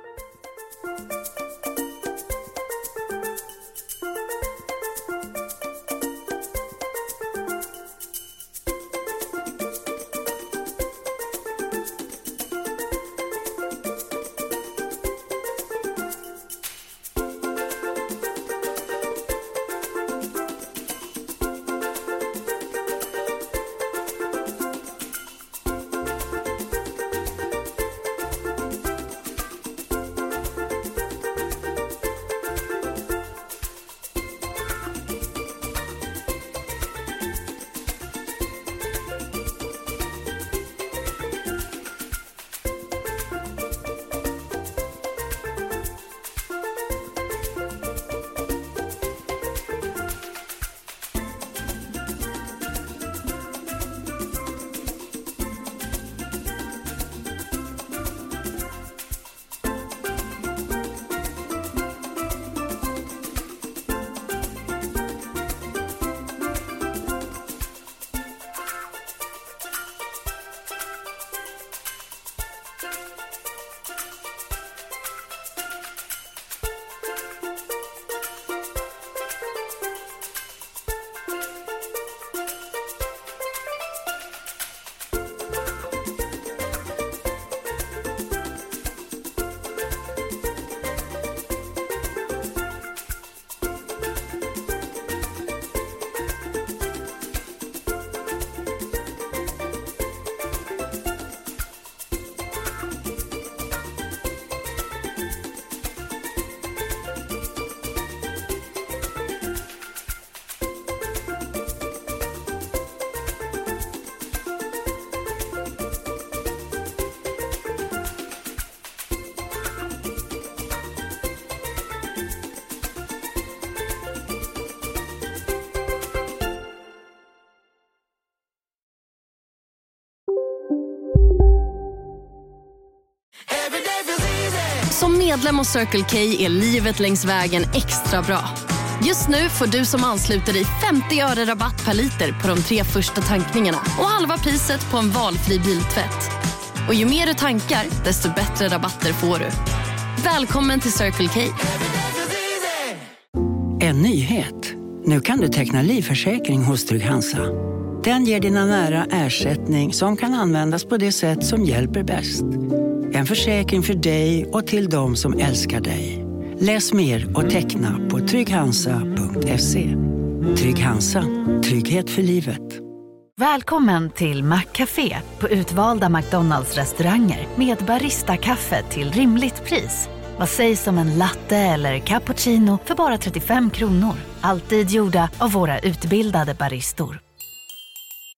Speaker 6: Som medlem hos Circle K är livet längs vägen extra bra. Just nu får du som ansluter dig 50 öre rabatt per liter på de tre första tankningarna och halva priset på en valfri biltvätt. Och ju mer du tankar, desto bättre rabatter får du. Välkommen till Circle K.
Speaker 7: En nyhet. Nu kan du teckna livförsäkring hos Trygg-Hansa. Den ger dina nära ersättning som kan användas på det sätt som hjälper bäst. Försäkring för dig och till de som älskar dig. Läs mer och teckna på trygghansa.se. Trygg Hansa. Trygghet för livet.
Speaker 5: Välkommen till Maccafé på utvalda McDonalds restauranger med Baristakaffe till rimligt pris. Vad sägs om en latte eller cappuccino för bara 35 kronor? Alltid gjorda av våra utbildade baristor.